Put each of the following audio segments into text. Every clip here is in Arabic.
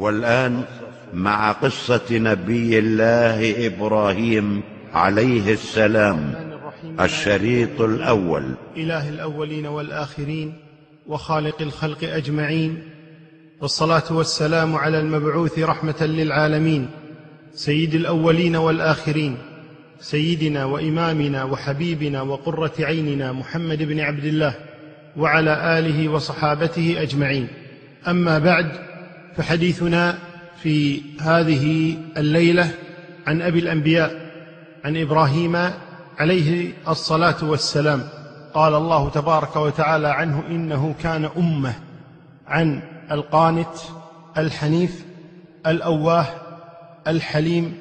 والآن مع قصة نبي الله إبراهيم عليه السلام الشريط الأول. إله الأولين والآخرين وخالق الخلق أجمعين. والصلاة والسلام على المبعوث رحمة للعالمين. سيد الأولين والآخرين. سيدنا وإمامنا وحبيبنا وقرة عيننا محمد بن عبد الله وعلى آله وصحابته أجمعين. أما بعد فحديثنا في هذه الليلة عن أبي الأنبياء عن إبراهيم عليه الصلاة والسلام. قال الله تبارك وتعالى عنه إنه كان أمة عن القانت الحنيف الأواه الحليم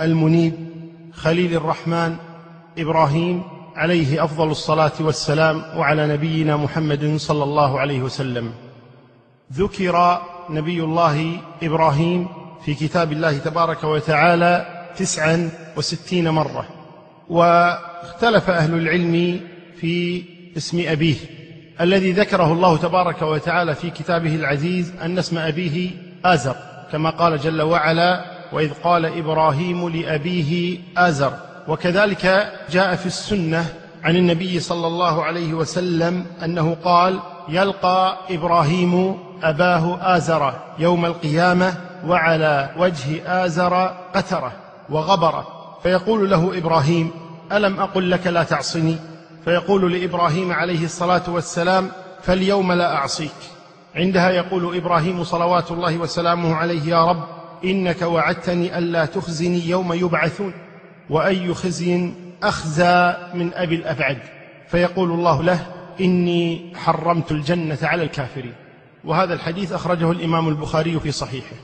المنيب خليل الرحمن إبراهيم عليه أفضل الصلاة والسلام وعلى نبينا محمد صلى الله عليه وسلم. ذكر نبي الله إبراهيم في كتاب الله تبارك وتعالى تسعا وستين مرة. واختلف أهل العلم في اسم أبيه الذي ذكره الله تبارك وتعالى في كتابه العزيز أن اسم أبيه آزر كما قال جل وعلا وإذ قال إبراهيم لأبيه آزر. وكذلك جاء في السنة عن النبي صلى الله عليه وسلم أنه قال يلقى إبراهيم أباه آزر يوم القيامة وعلى وجه آزر قتره وغبره. فيقول له إبراهيم ألم أقل لك لا تعصني؟ فيقول لإبراهيم عليه الصلاة والسلام فاليوم لا أعصيك. عندها يقول إبراهيم صلوات الله وسلامه عليه يا رب إنك وعدتني ألا تخزني يوم يبعثون وأي خزي أخزى من أبي الأبعد. فيقول الله له إني حرمت الجنة على الكافرين. وهذا الحديث أخرجه الإمام البخاري في صحيحه.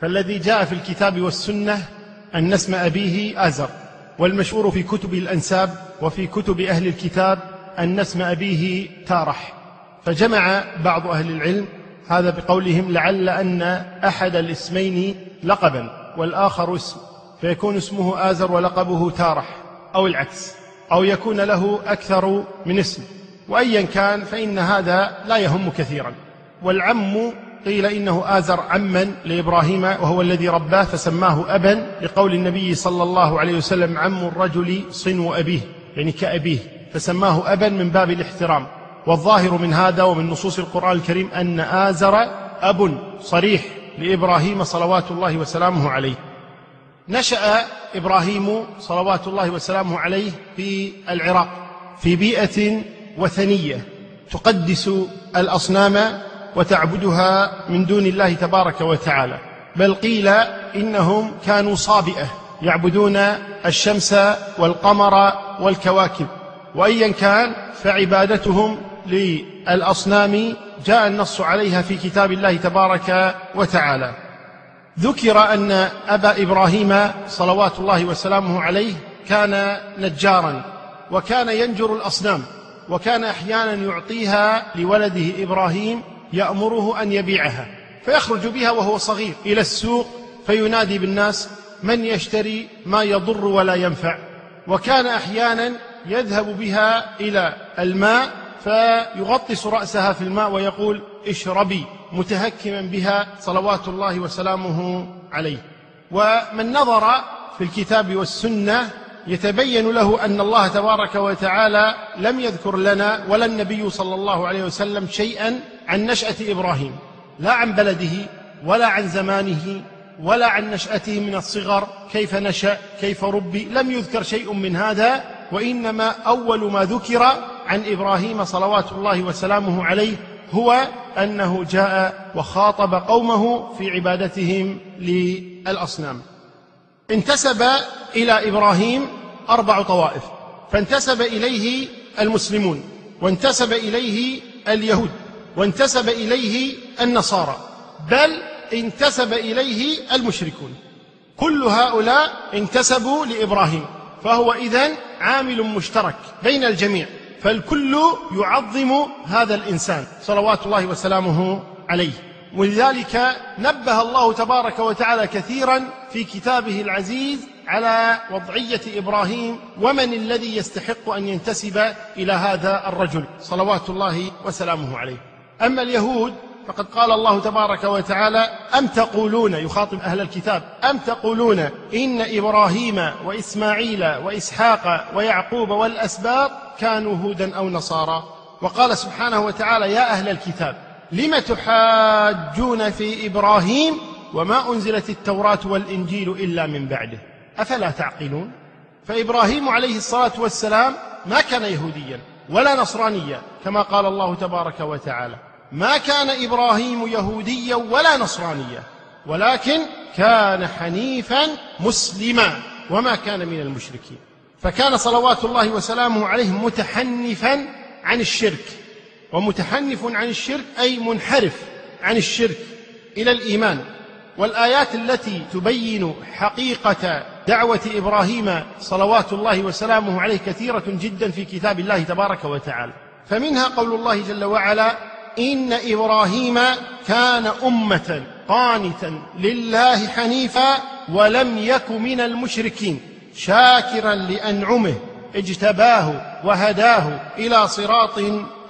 فالذي جاء في الكتاب والسنة أن اسم أبيه أزر والمشهور في كتب الأنساب وفي كتب أهل الكتاب أن اسم أبيه تارح. فجمع بعض أهل العلم هذا بقولهم لعل أن أحد الاسمين لقبا والآخر اسم فيكون اسمه آزر ولقبه تارح أو العكس أو يكون له أكثر من اسم. وايا كان فإن هذا لا يهم كثيرا. والعم قيل إنه آزر عما لإبراهيم وهو الذي رباه فسماه ابا لقول النبي صلى الله عليه وسلم عم الرجل صنو ابيه يعني كأبيه فسماه ابا من باب الاحترام. والظاهر من هذا ومن نصوص القرآن الكريم أن آزر أب صريح لإبراهيم صلوات الله وسلامه عليه. نشأ إبراهيم صلوات الله وسلامه عليه في العراق في بيئة وثنية تقدس الأصنام وتعبدها من دون الله تبارك وتعالى. بل قيل إنهم كانوا صابئة يعبدون الشمس والقمر والكواكب. وايا كان فعبادتهم للأصنام جاء النص عليها في كتاب الله تبارك وتعالى. ذكر أن أبا إبراهيم صلوات الله وسلامه عليه كان نجارا وكان ينجر الأصنام وكان أحيانا يعطيها لولده إبراهيم يأمره أن يبيعها فيخرج بها وهو صغير. إلى السوق فينادي بالناس من يشتري ما يضر ولا ينفع؟ وكان أحيانا يذهب بها إلى الماء فيغطس رأسها في الماء ويقول اشربي متهكما بها صلوات الله وسلامه عليه. ومن نظر في الكتاب والسنة يتبين له أن الله تبارك وتعالى لم يذكر لنا ولا النبي صلى الله عليه وسلم شيئا عن نشأة إبراهيم لا عن بلده ولا عن زمانه ولا عن نشأته من الصغر كيف نشأ كيف ربي لم يذكر شيء من هذا وإنما أول ما ذكر عن إبراهيم صلوات الله وسلامه عليه هو أنه جاء وخاطب قومه في عبادتهم للأصنام. انتسب إلى إبراهيم أربع طوائف فانتسب إليه المسلمون وانتسب إليه اليهود. وانتسب إليه النصارى بل انتسب إليه المشركون. كل هؤلاء انتسبوا لإبراهيم فهو إذن عامل مشترك بين الجميع فالكل يعظم هذا الإنسان صلوات الله وسلامه عليه. ولذلك نبه الله تبارك وتعالى كثيرا في كتابه العزيز على وضعية إبراهيم ومن الذي يستحق أن ينتسب إلى هذا الرجل صلوات الله وسلامه عليه. أما اليهود فقد قال الله تبارك وتعالى أم تقولون يخاطب أهل الكتاب أم تقولون إن إبراهيم وإسماعيل وإسحاق ويعقوب والأسباط كانوا هودا أو نصارى؟ وقال سبحانه وتعالى يا أهل الكتاب لم تحاجون في إبراهيم وما أنزلت التوراة والإنجيل إلا من بعده؟ أفلا تعقلون؟ فإبراهيم عليه الصلاة والسلام ما كان يهوديا ولا نصرانيا كما قال الله تبارك وتعالى. ما كان إبراهيم يهوديا ولا نصرانيا ولكن كان حنيفا مسلما وما كان من المشركين. فكان صلوات الله وسلامه عليه متحنفا عن الشرك ومتحنف عن الشرك أي منحرف عن الشرك إلى الإيمان. والآيات التي تبين حقيقة دعوة إبراهيم صلوات الله وسلامه عليه كثيرة جدا في كتاب الله تبارك وتعالى. فمنها قول الله جل وعلا إن إبراهيم كان أمة قانتا لله حنيفا ولم يك من المشركين شاكرا لأنعمه اجتباه وهداه إلى صراط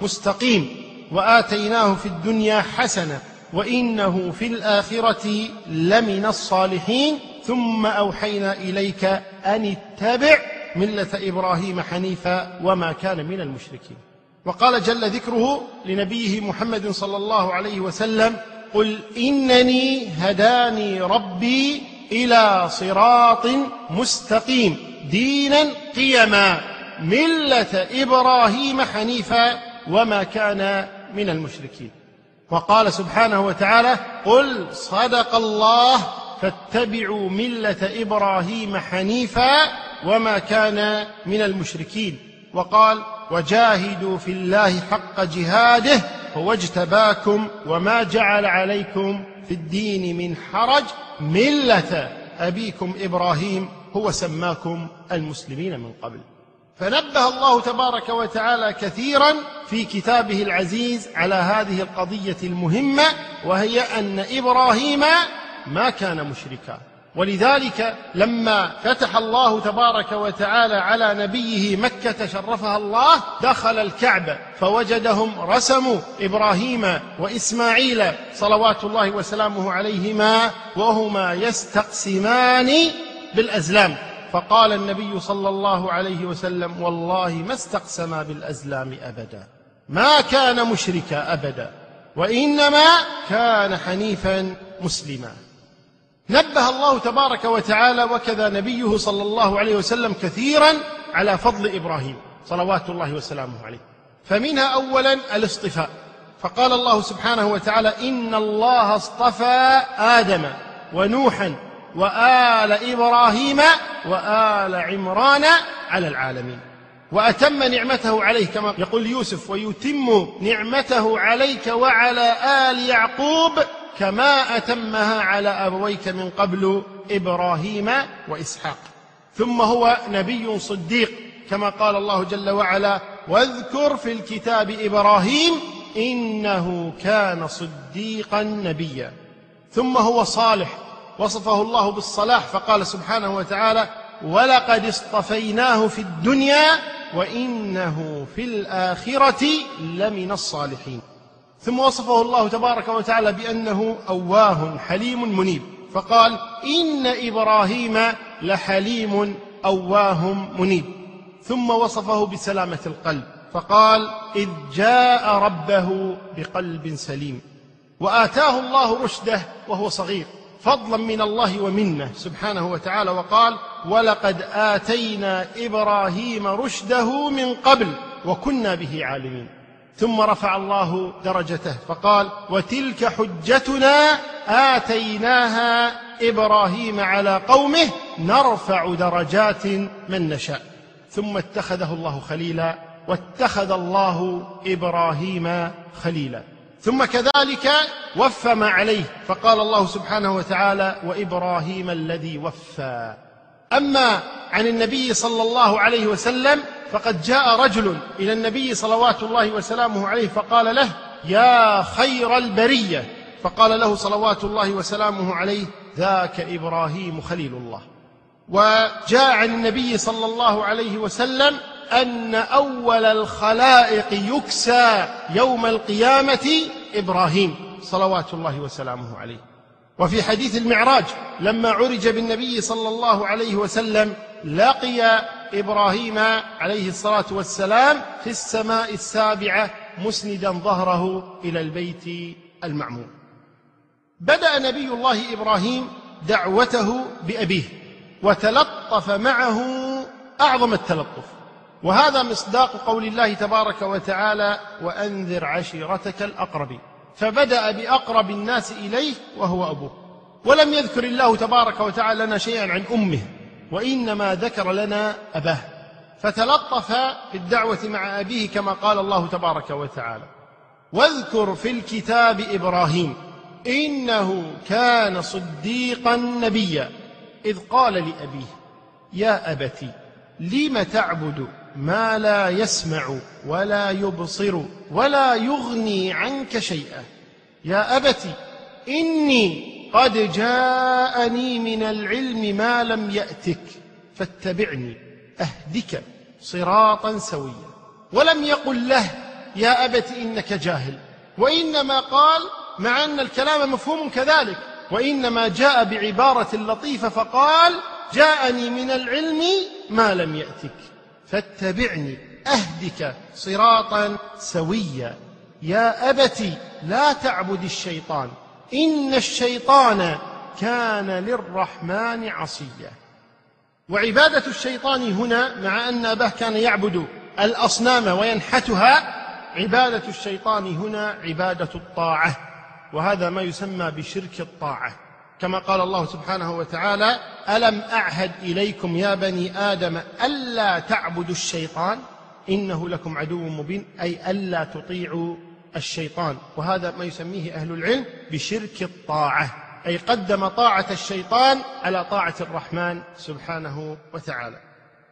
مستقيم وآتيناه في الدنيا حسنة وإنه في الآخرة لمن الصالحين ثم أوحينا إليك أن اتبع ملة إبراهيم حنيفا وما كان من المشركين. وقال جل ذكره لنبيه محمد صلى الله عليه وسلم قل إنني هداني ربي إلى صراط مستقيم دينا قيما ملة إبراهيم حنيفا وما كان من المشركين. وقال سبحانه وتعالى قل صدق الله فاتبعوا ملة إبراهيم حنيفا وما كان من المشركين. وقال وجاهدوا في الله حق جهاده هو اجتباكم وما جعل عليكم في الدين من حرج ملة. أبيكم إبراهيم هو سماكم المسلمين من قبل. فنبه الله تبارك وتعالى كثيرا في كتابه العزيز على هذه القضية المهمة وهي أن إبراهيم ما كان مشركا. ولذلك لما فتح الله تبارك وتعالى على نبيه مكة شرفها الله دخل الكعبه فوجدهم رسموا إبراهيم وإسماعيل صلوات الله وسلامه عليهما وهما يستقسمان بالأزلام. فقال النبي صلى الله عليه وسلم والله ما استقسما بالأزلام أبدا ما كان مشركا أبدا وإنما كان حنيفا مسلما. نبه الله تبارك وتعالى وكذا نبيه صلى الله عليه وسلم كثيرا على فضل إبراهيم صلوات الله وسلامه عليه. فمنها اولا الاصطفاء. فقال الله سبحانه وتعالى إن الله اصطفى آدم ونوحا وآل إبراهيم وآل عمران على العالمين. وأتم نعمته عليه كما يقول يوسف ويتم نعمته عليك وعلى آل يعقوب كما أتمها على أبويك من قبل إبراهيم وإسحاق. ثم هو نبي صديق كما قال الله جل وعلا واذكر في الكتاب إبراهيم إنه كان صديقا نبيا. ثم هو صالح وصفه الله بالصلاح فقال سبحانه وتعالى ولقد اصطفيناه في الدنيا وإنه في الآخرة لمن الصالحين. ثم وصفه الله تبارك وتعالى بأنه أواه حليم منيب. فقال إن إبراهيم لحليم أواه منيب. ثم وصفه بسلامة القلب. فقال إذ جاء ربه بقلب سليم. وآتاه الله رشده وهو صغير. فضلا من الله ومنه سبحانه وتعالى. وقال ولقد آتينا إبراهيم رشده من قبل وكنا به عالمين. ثم رفع الله درجته فقال وتلك حجتنا آتيناها إبراهيم على قومه نرفع درجات من نشاء. ثم اتخذه الله خليلا واتخذ الله إبراهيم خليلا. ثم كذلك وفى ما عليه فقال الله سبحانه وتعالى وإبراهيم الذي وفى. أما عن النبي صلى الله عليه وسلم فقد جاء رجل إلى النبي صلوات الله وسلامه عليه فقال له يا خير البرية. فقال له صلوات الله وسلامه عليه ذاك إبراهيم خليل الله. وجاء عن النبي صلى الله عليه وسلم أن أول الخلائق يكسى يوم القيامة إبراهيم صلوات الله وسلامه عليه. وفي حديث المعراج لما عرج بالنبي صلى الله عليه وسلم لقي إبراهيم عليه الصلاة والسلام في السماء السابعة مسندا ظهره إلى البيت المعمور. بدأ نبي الله إبراهيم دعوته بأبيه وتلطف معه أعظم التلطف. وهذا مصداق قول الله تبارك وتعالى وأنذر عشيرتك الأقربين فبدأ بأقرب الناس إليه وهو أبوه. ولم يذكر الله تبارك وتعالى لنا شيئا عن أمه. وإنما ذكر لنا أباه فتلطف في الدعوة مع أبيه كما قال الله تبارك وتعالى واذكر في الكتاب إبراهيم إنه كان صديقا نبيا إذ قال لأبيه يا ابت لم تعبد ما لا يسمع ولا يبصر ولا يغني عنك شيئا؟ يا ابت إني قد جاءني من العلم ما لم يأتك فاتبعني أهدك صراطا سويا. ولم يقل له يا أبت إنك جاهل. وإنما قال مع أن الكلام مفهوم كذلك وإنما جاء بعبارة لطيفة فقال جاءني من العلم ما لم يأتك. فاتبعني أهدك صراطا سويا. يا ابت لا تعبد الشيطان. إن الشيطان كان للرحمن عصيا. وعبادة الشيطان هنا مع أن أباه كان يعبد الأصنام وينحتها عبادة الشيطان هنا عبادة الطاعة. وهذا ما يسمى بشرك الطاعة. كما قال الله سبحانه وتعالى ألم أعهد إليكم يا بني آدم ألا تعبدوا الشيطان؟ إنه لكم عدو مبين أي ألا تطيعوا الشيطان. وهذا ما يسميه أهل العلم بشرك الطاعة. أي قدم طاعة الشيطان على طاعة الرحمن سبحانه وتعالى.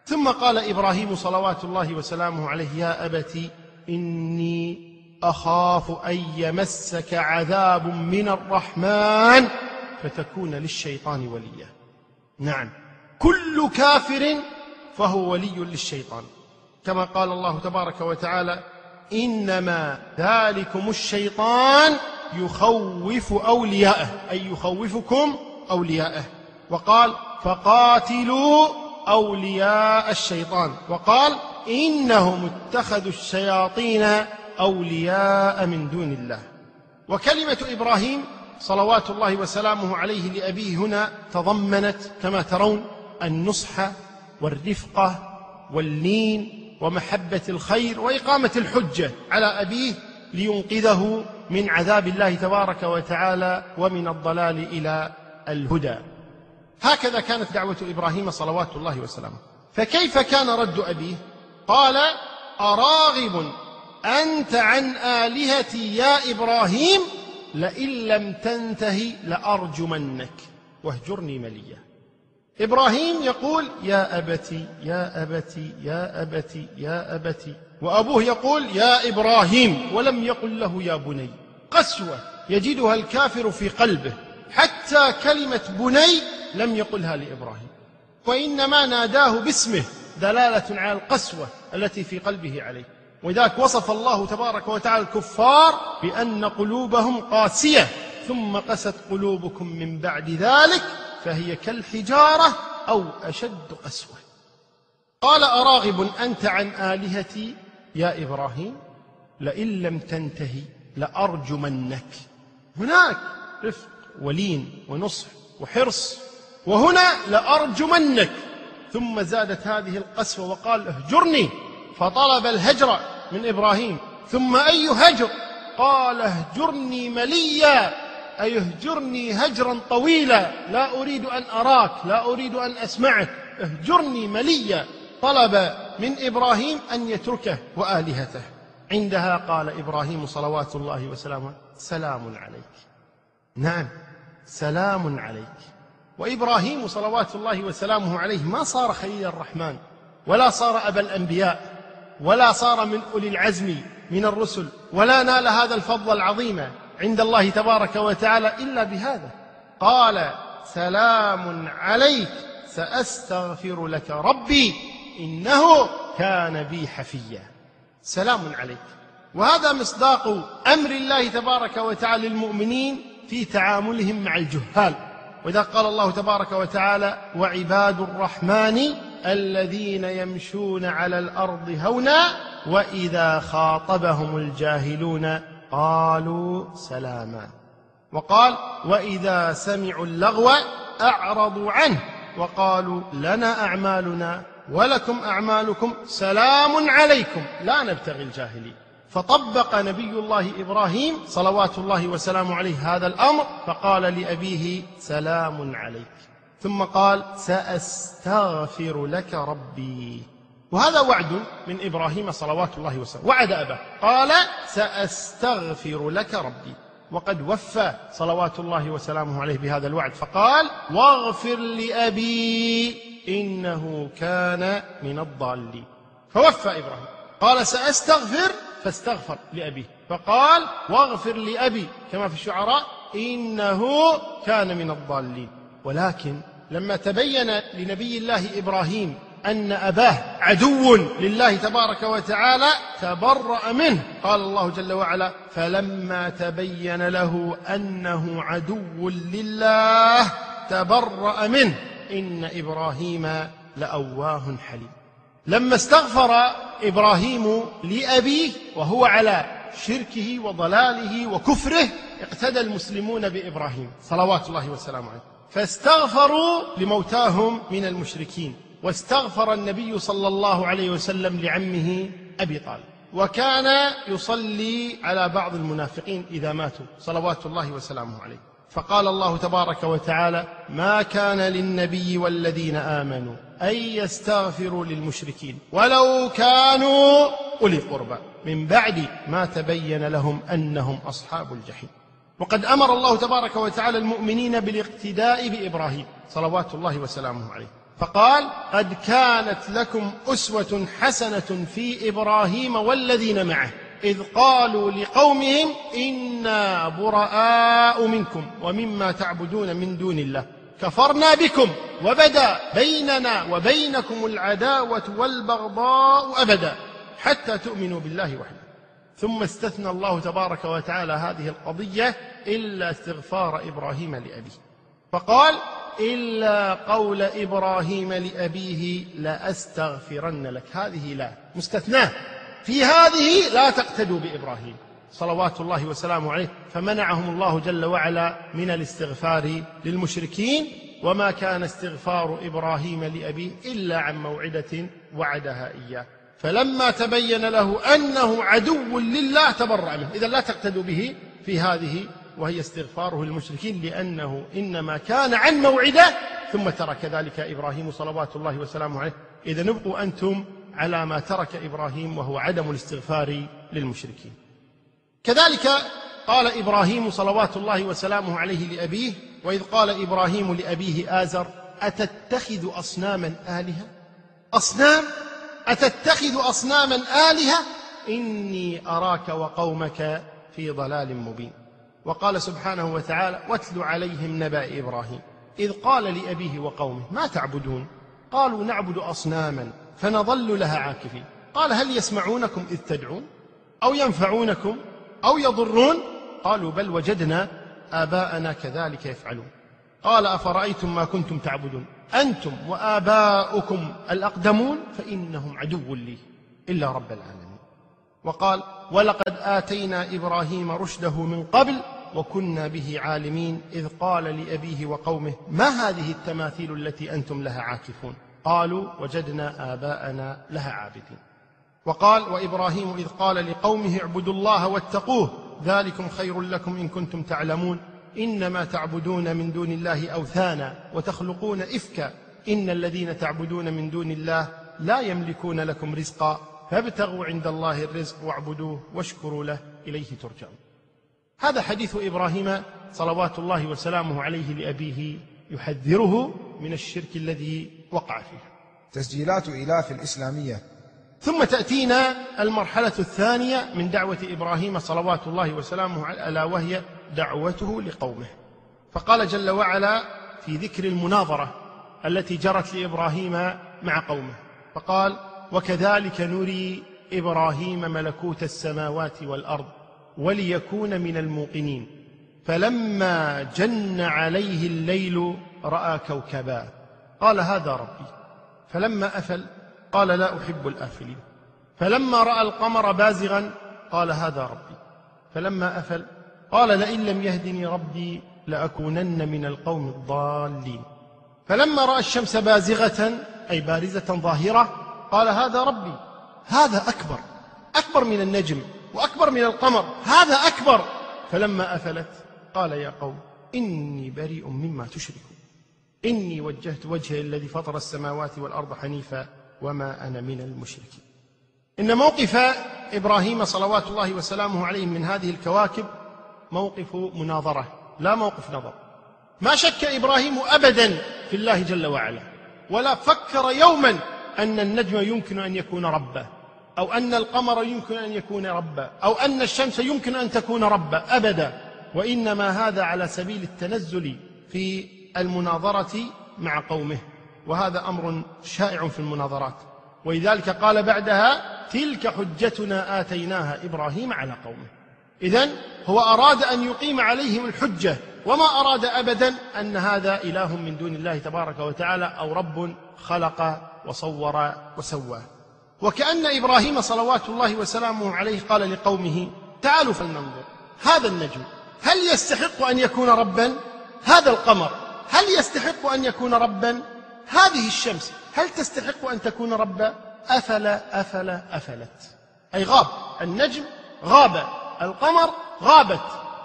ثم قال إبراهيم صلوات الله وسلامه عليه يا ابت إني أخاف أن يمسك عذاب من الرحمن فتكون للشيطان وليا. نعم. كل كافر فهو ولي للشيطان. كما قال الله تبارك وتعالى إنما ذلكم الشيطان يخوف أولياءه أي يخوفكم أولياءه. وقال فقاتلوا أولياء الشيطان. وقال إنهم اتخذوا الشياطين أولياء من دون الله. وكلمة إبراهيم صلوات الله وسلامه عليه لأبيه هنا تضمنت كما ترون النصح والرفقة واللين ومحبة الخير وإقامة الحجة على أبيه لينقذه من عذاب الله تبارك وتعالى ومن الضلال إلى الهدى. هكذا كانت دعوة إبراهيم صلوات الله وسلامه. فكيف كان رد أبيه؟ قال أراغب أنت عن آلهتي يا إبراهيم لئن لم تنته لأرجمنك واهجرني مليا. إبراهيم يقول يا أبتي يا أبتي يا أبتي يا أبتي. وأبوه يقول يا إبراهيم. ولم يقل له يا بني. قسوة يجدها الكافر في قلبه. حتى كلمة بني لم يقلها لإبراهيم. وإنما ناداه باسمه دلالة على القسوة التي في قلبه عليه. ولذلك وصف الله تبارك وتعالى الكفار بأن قلوبهم قاسية. ثم قست قلوبكم من بعد ذلك فهي كالحجارة أو أشد قسوة. قال أراغب أنت عن آلهتي يا إبراهيم؟ لئن لم تنتهي لأرجمنك. هناك رفق ولين ونصح وحرص وهنا لأرجمنك. ثم زادت هذه القسوة وقال اهجرني. فطلب الهجر من إبراهيم. ثم أي هجر؟ قال اهجرني مليا. اي اهجرني هجرا طويلا. لا أريد أن أراك لا أريد أن اسمعك اهجرني مليا. طلب من إبراهيم أن يتركه وآلهته. عندها قال إبراهيم صلوات الله وسلامه سلام عليك. نعم سلام عليك. وإبراهيم صلوات الله وسلامه عليه ما صار خليل الرحمن ولا صار أبا الأنبياء ولا صار من أولي العزم من الرسل ولا نال هذا الفضل العظيم. عند الله تبارك وتعالى إلا بهذا. قال سلام عليك سأستغفر لك ربي إنه كان بي حفيا. سلام عليك. وهذا مصداق أمر الله تبارك وتعالى للمؤمنين في تعاملهم مع الجهال. وإذا قال الله تبارك وتعالى وعباد الرحمن الذين يمشون على الأرض هونا وإذا خاطبهم الجاهلون قالوا سلاما. وقال وإذا سمعوا اللغو أعرضوا عنه. وقالوا لنا أعمالنا ولكم أعمالكم سلام عليكم. لا نبتغي الجاهلين. فطبق نبي الله إبراهيم صلوات الله وسلامه عليه هذا الأمر فقال لأبيه سلام عليك. ثم قال سأستغفر لك ربي. وهذا وعد من إبراهيم صلوات الله وسلامه. وعد أباه. قال سأستغفر لك ربي. وقد وفى صلوات الله وسلامه عليه بهذا الوعد. فقال واغفر لأبي. إنه كان من الضالين. فوفى إبراهيم. قال سأستغفر. فاستغفر لأبيه. فقال واغفر لأبي. كما في الشعراء إنه كان من الضالين. ولكن لما تبين لنبي الله إبراهيم أن أباه عدو لله تبارك وتعالى تبرأ منه. قال الله جل وعلا فلما تبين له أنه عدو لله تبرأ منه. إن إبراهيم لأواه حليم. لما استغفر إبراهيم لأبيه وهو على شركه وضلاله وكفره اقتدى المسلمون بإبراهيم. صلوات الله وسلامه عليه. فاستغفروا لموتاهم من المشركين. واستغفر النبي صلى الله عليه وسلم لعمه أبي طالب. وكان يصلي على بعض المنافقين إذا ماتوا صلوات الله وسلامه عليه. فقال الله تبارك وتعالى ما كان للنبي والذين آمنوا أن يستغفروا للمشركين ولو كانوا أولي قربى من بعد ما تبين لهم أنهم أصحاب الجحيم. وقد أمر الله تبارك وتعالى المؤمنين بالاقتداء بإبراهيم صلوات الله وسلامه عليه. فقال قد كانت لكم أسوة حسنة في إبراهيم والذين معه إذ قالوا لقومهم إنا براء منكم ومما تعبدون من دون الله كفرنا بكم وبدا بيننا وبينكم العداوة والبغضاء أبدا حتى تؤمنوا بالله وحده. ثم استثنى الله تبارك وتعالى هذه القضية إلا استغفار إبراهيم لأبيه. فقال إلا قول إبراهيم لأبيه لأستغفرن لك. هذه لا مستثناة. في هذه لا تقتدوا بإبراهيم. صلوات الله وسلامه عليه. فمنعهم الله جل وعلا من الاستغفار للمشركين. وما كان استغفار إبراهيم لأبيه إلا عن موعدة وعدها إياه. فلما تبين له أنه عدو لله تبرأ منه. اذا لا تقتدوا به في هذه وهي استغفاره للمشركين لأنه إنما كان عن موعده ثم ترك ذلك إبراهيم صلوات الله وسلامه عليه. إذا نبقوا أنتم على ما ترك إبراهيم وهو عدم الاستغفار للمشركين. كذلك قال إبراهيم صلوات الله وسلامه عليه لأبيه وإذ قال إبراهيم لأبيه آزر أتتخذ أصناما آلهة؟ أصنام؟ أتتخذ أصناما آلهة؟ إني أراك وقومك في ضلال مبين. وقال سبحانه وتعالى واتل عليهم نبأ إبراهيم. إذ قال لأبيه وقومه ما تعبدون؟ قالوا نعبد أصناما فنظل لها عاكفين. قال هل يسمعونكم إذ تدعون؟ أو ينفعونكم؟ أو يضرون؟ قالوا بل وجدنا آباءنا كذلك يفعلون. قال أفرأيتم ما كنتم تعبدون؟ أنتم وآباؤكم الأقدمون؟ فإنهم عدو لي إلا رب العالمين. وقال ولقد آتينا إبراهيم رشده من قبل وكنا به عالمين إذ قال لأبيه وقومه ما هذه التماثيل التي أنتم لها عاكفون؟ قالوا وجدنا آباءنا لها عابدين. وقال وإبراهيم إذ قال لقومه اعبدوا الله واتقوه ذلكم خير لكم إن كنتم تعلمون. إنما تعبدون من دون الله أوثانا وتخلقون إفكا. إن الذين تعبدون من دون الله لا يملكون لكم رزقا. فابتغوا عند الله الرزق واعبدوه واشكروا له إليه ترجعون. هذا حديث إبراهيم صلوات الله وسلامه عليه لأبيه يحذره من الشرك الذي وقع فيه تسجيلات إلاف الإسلامية. ثم تأتينا المرحلة الثانية من دعوة إبراهيم صلوات الله وسلامه عليه ألا وهي دعوته لقومه. فقال جل وعلا في ذكر المناظرة التي جرت لإبراهيم مع قومه. فقال وكذلك نري إبراهيم ملكوت السماوات والأرض وليكون من الموقنين. فلما جن عليه الليل رأى كوكبا. قال هذا ربي. فلما أفل قال لا أحب الآفلين. فلما رأى القمر بازغا قال هذا ربي. فلما أفل قال لئن لم يهدني ربي لأكونن من القوم الضالين. فلما رأى الشمس بازغة أي بارزة ظاهرة قال هذا ربي. هذا أكبر. أكبر من النجم وأكبر من القمر. هذا أكبر. فلما افلت قال يا قوم إني بريء مما تشركون. إني وجهت وجهي الذي فطر السماوات والأرض حنيفا وما أنا من المشركين. إن موقف إبراهيم صلوات الله وسلامه عليه من هذه الكواكب موقف مناظرة لا موقف نظر. ما شك إبراهيم ابدا في الله جل وعلا ولا فكر يوما أن النجم يمكن أن يكون ربا أو أن القمر يمكن أن يكون ربا أو أن الشمس يمكن أن تكون ربا أبدا. وإنما هذا على سبيل التنزل في المناظرة مع قومه. وهذا أمر شائع في المناظرات. ولذلك قال بعدها تلك حجتنا آتيناها إبراهيم على قومه. إذن هو أراد أن يقيم عليهم الحجة وما أراد ابدا أن هذا إله من دون الله تبارك وتعالى أو رب خلق وصور وسوى. وكأن إبراهيم صلوات الله وسلامه عليه قال لقومه تعالوا فلننظر هذا النجم هل يستحق أن يكون ربا؟ هذا القمر هل يستحق أن يكون ربا؟ هذه الشمس هل تستحق أن تكون ربا؟ أفلا أفلا أفلت. أي غاب النجم غاب. القمر غابت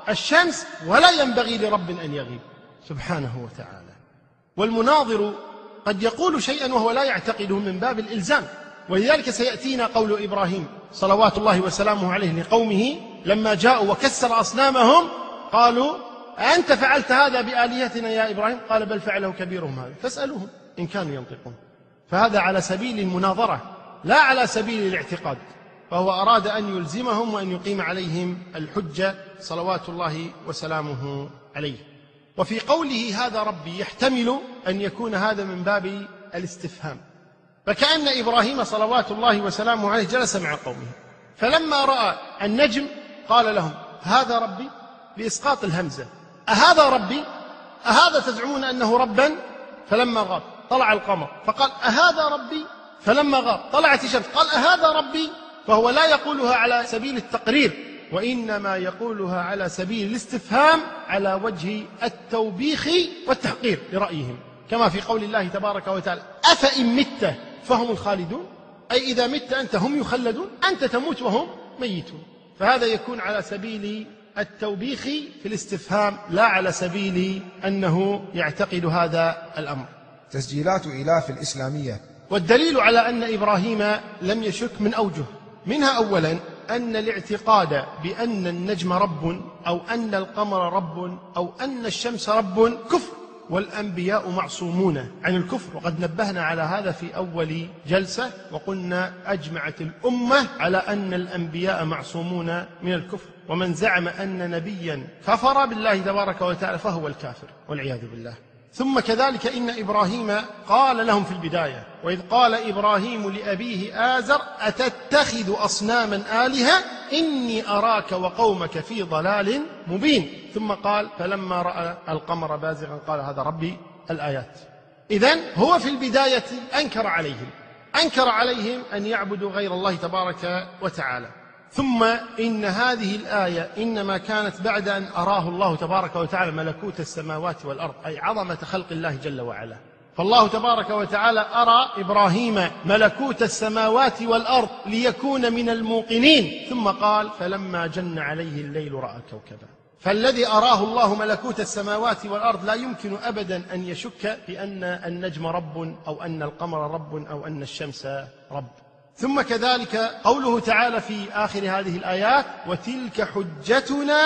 الشمس ولا ينبغي لرب أن يغيب. سبحانه وتعالى. والمناظر قد يقول شيئا وهو لا يعتقده من باب الإلزام. ولذلك سيأتينا قول إبراهيم صلوات الله وسلامه عليه لقومه لما جاءوا وكسر أصنامهم قالوا أنت فعلت هذا بآلهتنا يا إبراهيم؟ قال بل فعله كبيرهم هذا. فاسألوهم إن كانوا ينطقون. فهذا على سبيل المناظرة لا على سبيل الاعتقاد. فهو أراد أن يلزمهم وأن يقيم عليهم الحجة صلوات الله وسلامه عليه. وفي قوله هذا ربي يحتمل أن يكون هذا من باب الاستفهام. فكأن إبراهيم صلوات الله وسلامه عليه جلس مع قومه. فلما رأى النجم قال لهم هذا ربي؟ بإسقاط الهمزة. أهذا ربي؟ أهذا تزعمون أنه ربا؟ فلما غاب طلع القمر. فقال أهذا ربي؟ فلما غاب طلعت الشمس. قال أهذا ربي؟ فهو لا يقولها على سبيل التقرير وإنما يقولها على سبيل الاستفهام على وجه التوبيخ والتحقير لرأيهم. كما في قول الله تبارك وتعالى أفإن مت فهم الخالدون؟ أي إذا مت أنت هم يخلدون أنت تموت وهم ميتون. فهذا يكون على سبيل التوبيخ في الاستفهام لا على سبيل أنه يعتقد هذا الأمر. تسجيلات إلاف الإسلامية. والدليل على أن إبراهيم لم يشك من أوجه، منها اولا أن الاعتقاد بأن النجم رب أو أن القمر رب أو أن الشمس رب كفر والأنبياء معصومون عن الكفر. وقد نبهنا على هذا في أول جلسة وقلنا أجمعت الأمة على أن الأنبياء معصومون من الكفر. ومن زعم أن نبيا كفر بالله تبارك وتعالى فهو الكافر والعياذ بالله. ثم كذلك إن إبراهيم قال لهم في البداية وإذ قال إبراهيم لأبيه آزر أتتخذ أصناما آلهة؟ إني أراك وقومك في ضلال مبين. ثم قال فلما رأى القمر بازغا قال هذا ربي الآيات. إذن هو في البداية أنكر عليهم. أنكر عليهم أن يعبدوا غير الله تبارك وتعالى. ثم إن هذه الآية إنما كانت بعد أن أراه الله تبارك وتعالى ملكوت السماوات والأرض أي عظمة خلق الله جل وعلا. فالله تبارك وتعالى أرى إبراهيم ملكوت السماوات والأرض ليكون من الموقنين. ثم قال فلما جن عليه الليل رأى كوكبا. فالذي أراه الله ملكوت السماوات والأرض لا يمكن أبدا أن يشك بأن النجم رب أو أن القمر رب أو أن الشمس رب. ثم كذلك قوله تعالى في آخر هذه الآيات وتلك حجتنا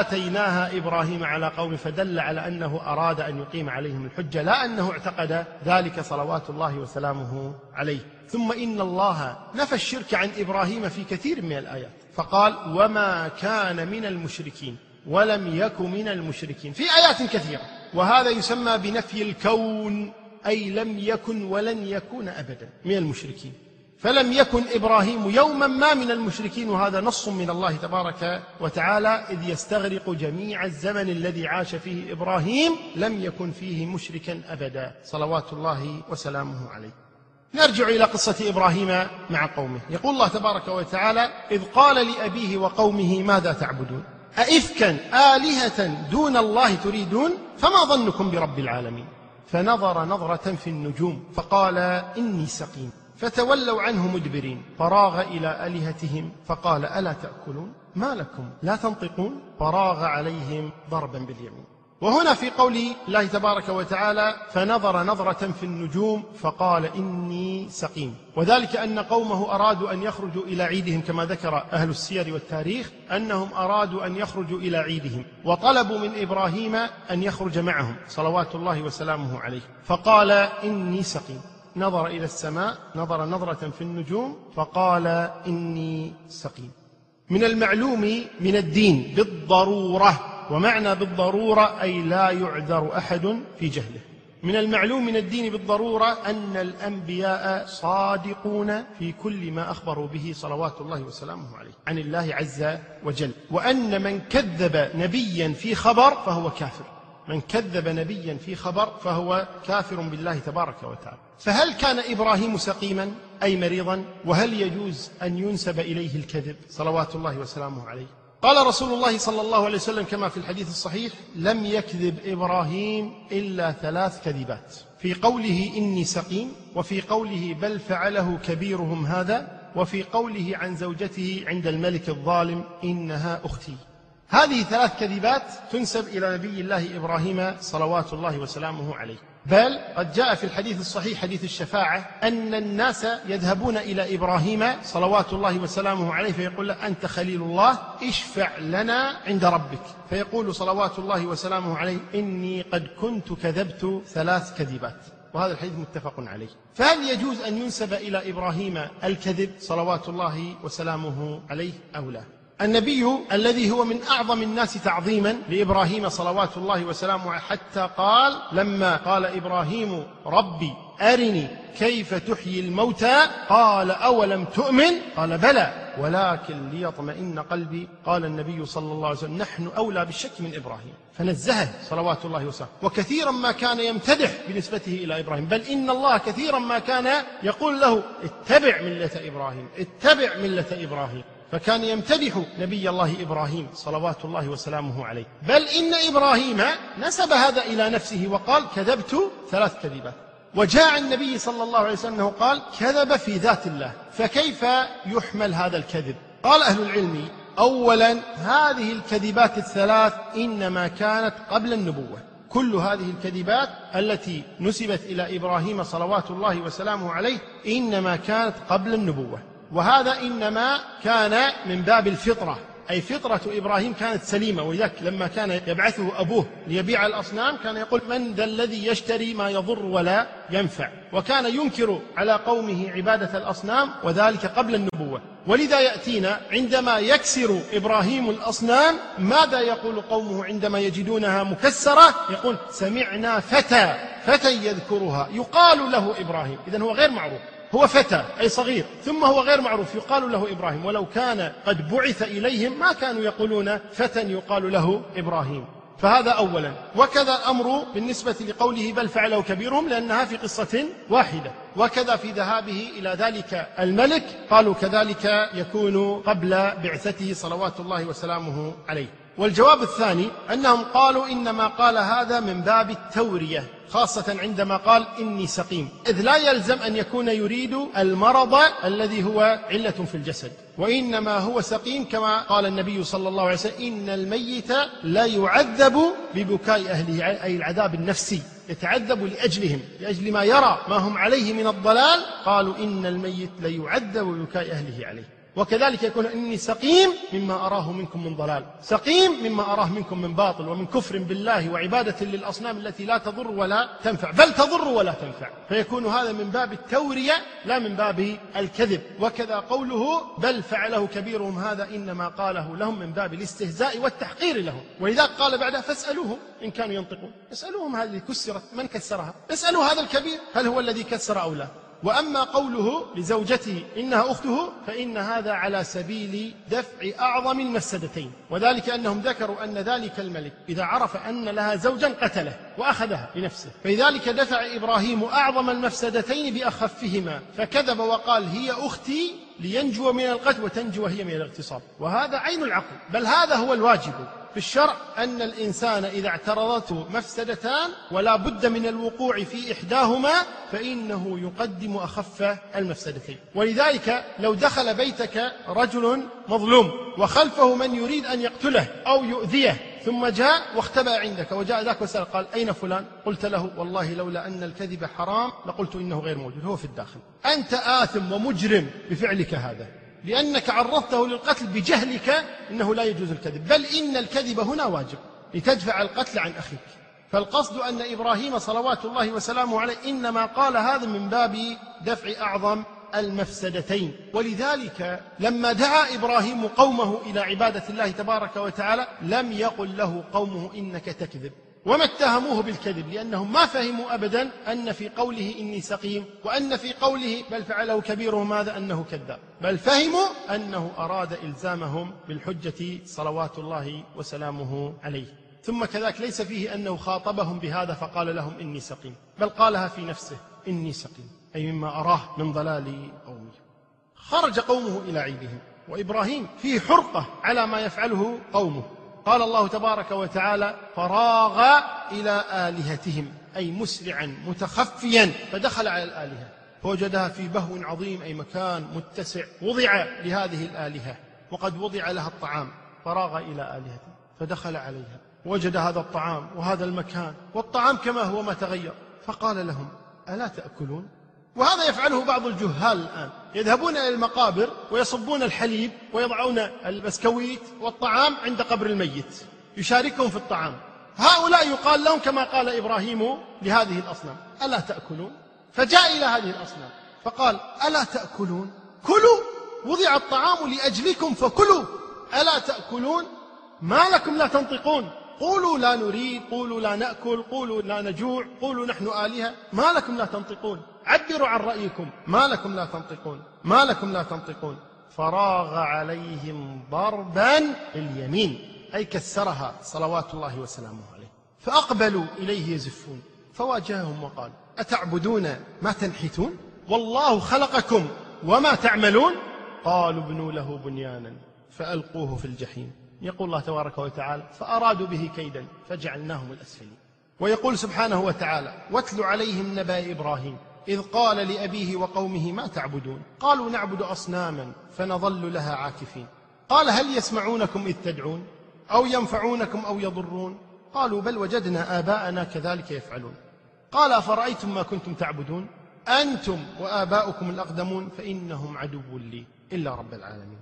آتيناها إبراهيم على قوم فدل على أنه أراد أن يقيم عليهم الحجة لا أنه اعتقد ذلك صلوات الله وسلامه عليه. ثم إن الله نفى الشرك عن إبراهيم في كثير من الآيات فقال وما كان من المشركين ولم يك من المشركين. في آيات كثيرة وهذا يسمى بنفي الكون أي لم يكن ولن يكون ابدا من المشركين. فلم يكن إبراهيم يوما ما من المشركين وهذا نص من الله تبارك وتعالى إذ يستغرق جميع الزمن الذي عاش فيه إبراهيم لم يكن فيه مشركا أبدا صلوات الله وسلامه عليه. نرجع إلى قصة إبراهيم مع قومه، يقول الله تبارك وتعالى: إذ قال لأبيه وقومه ماذا تعبدون؟ أئفكا آلهة دون الله تريدون؟ فما ظنكم برب العالمين؟ فنظر نظرة في النجوم فقال إني سقيم فتولوا عنه مدبرين. فراغ إلى آلهتهم فقال ألا تأكلون؟ ما لكم؟ لا تنطقون؟ فراغ عليهم ضربا باليمين. وهنا في قول الله تبارك وتعالى فنظر نظرة في النجوم فقال إني سقيم. وذلك أن قومه أرادوا أن يخرجوا إلى عيدهم كما ذكر أهل السير والتاريخ أنهم أرادوا أن يخرجوا إلى عيدهم. وطلبوا من إبراهيم أن يخرج معهم صلوات الله وسلامه عليه. فقال إني سقيم. نظر إلى السماء نظر نظرة في النجوم فقال إني سقيم. من المعلوم من الدين بالضرورة. ومعنى بالضرورة أي لا يعذر أحد في جهله. من المعلوم من الدين بالضرورة أن الأنبياء صادقون في كل ما أخبروا به صلوات الله وسلامه عليه عن الله عز وجل. وأن من كذب نبيا في خبر فهو كافر. من كذب نبيا في خبر فهو كافر بالله تبارك وتعالى. فهل كان إبراهيم سقيما؟ أي مريضا؟ وهل يجوز أن ينسب إليه الكذب؟ صلوات الله وسلامه عليه. قال رسول الله صلى الله عليه وسلم كما في الحديث الصحيح لم يكذب إبراهيم إلا ثلاث كذبات. في قوله إني سقيم وفي قوله بل فعله كبيرهم هذا وفي قوله عن زوجته عند الملك الظالم إنها أختي. هذه ثلاث كذبات تنسب إلى نبي الله إبراهيم صلوات الله وسلامه عليه. بل قد جاء في الحديث الصحيح حديث الشفاعة أن الناس يذهبون إلى إبراهيم صلوات الله وسلامه عليه فيقول له أنت خليل الله اشفع لنا عند ربك. فيقول صلوات الله وسلامه عليه إني قد كنت كذبت ثلاث كذبات. وهذا الحديث متفق عليه. فهل يجوز أن ينسب إلى إبراهيم الكذب صلوات الله وسلامه عليه أو لا؟ النبي الذي هو من أعظم الناس تعظيما لإبراهيم صلوات الله وسلامه حتى قال لما قال إبراهيم ربي أرني كيف تحيي الموتى قال أولم تؤمن؟ قال بلى ولكن ليطمئن قلبي. قال النبي صلى الله عليه وسلم نحن أولى بالشك من إبراهيم. فنزهه صلوات الله وسلامه. وكثيرا ما كان يمتدح بنسبته إلى إبراهيم بل إن الله كثيرا ما كان يقول له اتبع ملة إبراهيم اتبع ملة إبراهيم. فكان يمتدح نبي الله إبراهيم صلوات الله وسلامه عليه. بل إن إبراهيم نسب هذا إلى نفسه وقال كذبت ثلاث كذبات. وجاء النبي صلى الله عليه وسلم أنه قال كذب في ذات الله فكيف يحمل هذا الكذب؟ قال أهل العلم اولا هذه الكذبات الثلاث إنما كانت قبل النبوة. كل هذه الكذبات التي نسبت إلى إبراهيم صلوات الله وسلامه عليه إنما كانت قبل النبوة. وهذا إنما كان من باب الفطرة أي فطرة إبراهيم كانت سليمة ولذلك لما كان يبعثه أبوه ليبيع الأصنام كان يقول من ذا الذي يشتري ما يضر ولا ينفع؟ وكان ينكر على قومه عبادة الأصنام وذلك قبل النبوة. ولذا يأتينا عندما يكسر إبراهيم الأصنام ماذا يقول قومه عندما يجدونها مكسرة؟ يقول سمعنا فتى فتى يذكرها يقال له إبراهيم. اذا هو غير معروف. هو فتى أي صغير ثم هو غير معروف. يقال له إبراهيم. ولو كان قد بعث إليهم ما كانوا يقولون فتى يقال له إبراهيم. فهذا أولا. وكذا الأمر بالنسبة لقوله بل فعله كبيرهم لأنها في قصة واحدة. وكذا في ذهابه إلى ذلك الملك قالوا كذلك يكون قبل بعثته صلوات الله وسلامه عليه. والجواب الثاني أنهم قالوا إنما قال هذا من باب التورية خاصة عندما قال إني سقيم. إذ لا يلزم أن يكون يريد المرض الذي هو علة في الجسد وإنما هو سقيم كما قال النبي صلى الله عليه وسلم إن الميت لا يعذب ببكاء أهله أي العذاب النفسي يتعذب لأجلهم لأجل ما يرى ما هم عليه من الضلال. قالوا إن الميت ليعذب ببكاء أهله عليه. وكذلك يكون إني سقيم مما أراه منكم من ضلال. سقيم مما أراه منكم من باطل ومن كفر بالله وعبادة للأصنام التي لا تضر ولا تنفع. بل تضر ولا تنفع. فيكون هذا من باب التورية لا من باب الكذب. وكذا قوله بل فعله كبيرهم هذا إنما قاله لهم من باب الاستهزاء والتحقير لهم. ولذلك قال بعدها فاسألوهم إن كانوا ينطقون. اسألوهم هذه كسرت من كسرها؟ اسألوا هذا الكبير هل هو الذي كسر أو لا؟ وأما قوله لزوجته إنها أخته فإن هذا على سبيل دفع أعظم المفسدتين وذلك أنهم ذكروا أن ذلك الملك إذا عرف أن لها زوجا قتله وأخذها لنفسه. فلذلك دفع إبراهيم أعظم المفسدتين بأخفهما فكذب وقال هي أختي لينجو من القتل وتنجو هي من الاغتصاب. وهذا عين العقل بل هذا هو الواجب. في الشرع أن الإنسان إذا اعترضته مفسدتان ولا بد من الوقوع في إحداهما فإنه يقدم أخف المفسدتين. ولذلك لو دخل بيتك رجل مظلوم وخلفه من يريد أن يقتله أو يؤذيه ثم جاء واختبأ عندك وجاء ذاك وسأل قال أين فلان؟ قلت له والله لولا أن الكذب حرام لقلت إنه غير موجود هو في الداخل. أنت آثم ومجرم بفعلك هذا. لأنك عرضته للقتل بجهلك إنه لا يجوز الكذب. بل إن الكذب هنا واجب لتدفع القتل عن أخيك. فالقصد أن إبراهيم صلوات الله وسلامه عليه إنما قال هذا من باب دفع أعظم المفسدتين. ولذلك لما دعا إبراهيم قومه إلى عبادة الله تبارك وتعالى لم يقل له قومه إنك تكذب. وما اتهموه بالكذب لأنهم ما فهموا ابدا أن في قوله إني سقيم وأن في قوله بل فعله كبيرهم هذا أنه كذاب. بل فهموا أنه أراد إلزامهم بالحجة صلوات الله وسلامه عليه. ثم كذلك ليس فيه أنه خاطبهم بهذا فقال لهم إني سقيم بل قالها في نفسه إني سقيم أي مما أراه من ضلال قومه. خرج قومه إلى عيدهم وإبراهيم فيه حرقة على ما يفعله قومه. قال الله تبارك وتعالى فراغ إلى آلهتهم أي مسرعا متخفيا فدخل على الآلهة. فوجدها في بهو عظيم أي مكان متسع وضع لهذه الآلهة وقد وضع لها الطعام. فراغ إلى آلهته فدخل عليها. وجد هذا الطعام وهذا المكان والطعام كما هو ما تغير. فقال لهم ألا تأكلون؟ وهذا يفعله بعض الجهال الآن. يذهبون إلى المقابر ويصبون الحليب ويضعون البسكويت والطعام عند قبر الميت. يشاركهم في الطعام. هؤلاء يقال لهم كما قال إبراهيم لهذه الأصنام. ألا تأكلون؟ فجاء إلى هذه الأصنام. فقال ألا تأكلون؟ كلوا! وضع الطعام لأجلكم فكلوا! ألا تأكلون؟ ما لكم لا تنطقون! قولوا لا نريد قولوا لا نأكل قولوا لا نجوع قولوا نحن آلهة. ما لكم لا تنطقون. عبروا عن رأيكم. ما لكم لا تنطقون. ما لكم لا تنطقون. فراغ عليهم ضربا باليمين أي كسرها صلوات الله وسلامه عليه. فأقبلوا إليه يزفون. فواجههم وقال أتعبدون ما تنحتون؟ والله خلقكم. وما تعملون؟ قالوا ابنوا له بنيانا. فألقوه في الجحيم. يقول الله تبارك وتعالى فأرادوا به كيدا فجعلناهم الأسفلين. ويقول سبحانه وتعالى واتل عليهم نبأ إبراهيم إذ قال لأبيه وقومه ما تعبدون؟ قالوا نعبد أصناما فنظل لها عاكفين. قال هل يسمعونكم إذ تدعون؟ أو ينفعونكم أو يضرون؟ قالوا بل وجدنا آباءنا كذلك يفعلون. قال أفرأيتم ما كنتم تعبدون؟ أنتم وآباؤكم الأقدمون فإنهم عدو لي إلا رب العالمين.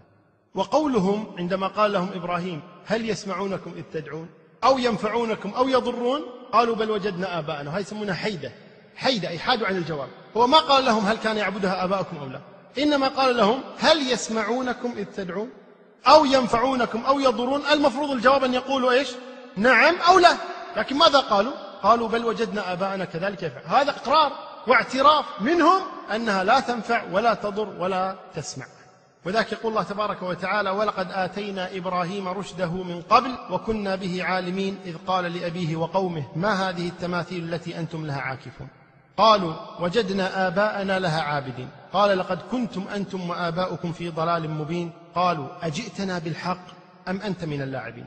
وقولهم عندما قال لهم إبراهيم هل يسمعونكم إذ تدعون؟ أو ينفعونكم أو يضرون؟ قالوا بل وجدنا آباءنا. وهي يسمونها حيدة. حيدة حادوا عن الجواب. هو ما قال لهم هل كان يعبدها آباؤكم أو لا. إنما قال لهم هل يسمعونكم إذ تدعون؟ أو ينفعونكم أو يضرون؟ المفروض الجواب أن يقولوا إيش؟ نعم أو لا. لكن ماذا قالوا؟ قالوا بل وجدنا آباءنا كذلك يفعل. هذا إقرار واعتراف منهم أنها لا تنفع ولا تضر ولا تسمع. وذاك يقول الله تبارك وتعالى ولقد آتينا إبراهيم رشده من قبل وكنا به عالمين إذ قال لأبيه وقومه ما هذه التماثيل التي أنتم لها عاكفون؟ قالوا وجدنا آباءنا لها عابدين. قال لقد كنتم أنتم وآباؤكم في ضلال مبين. قالوا أجئتنا بالحق أم أنت من اللاعبين؟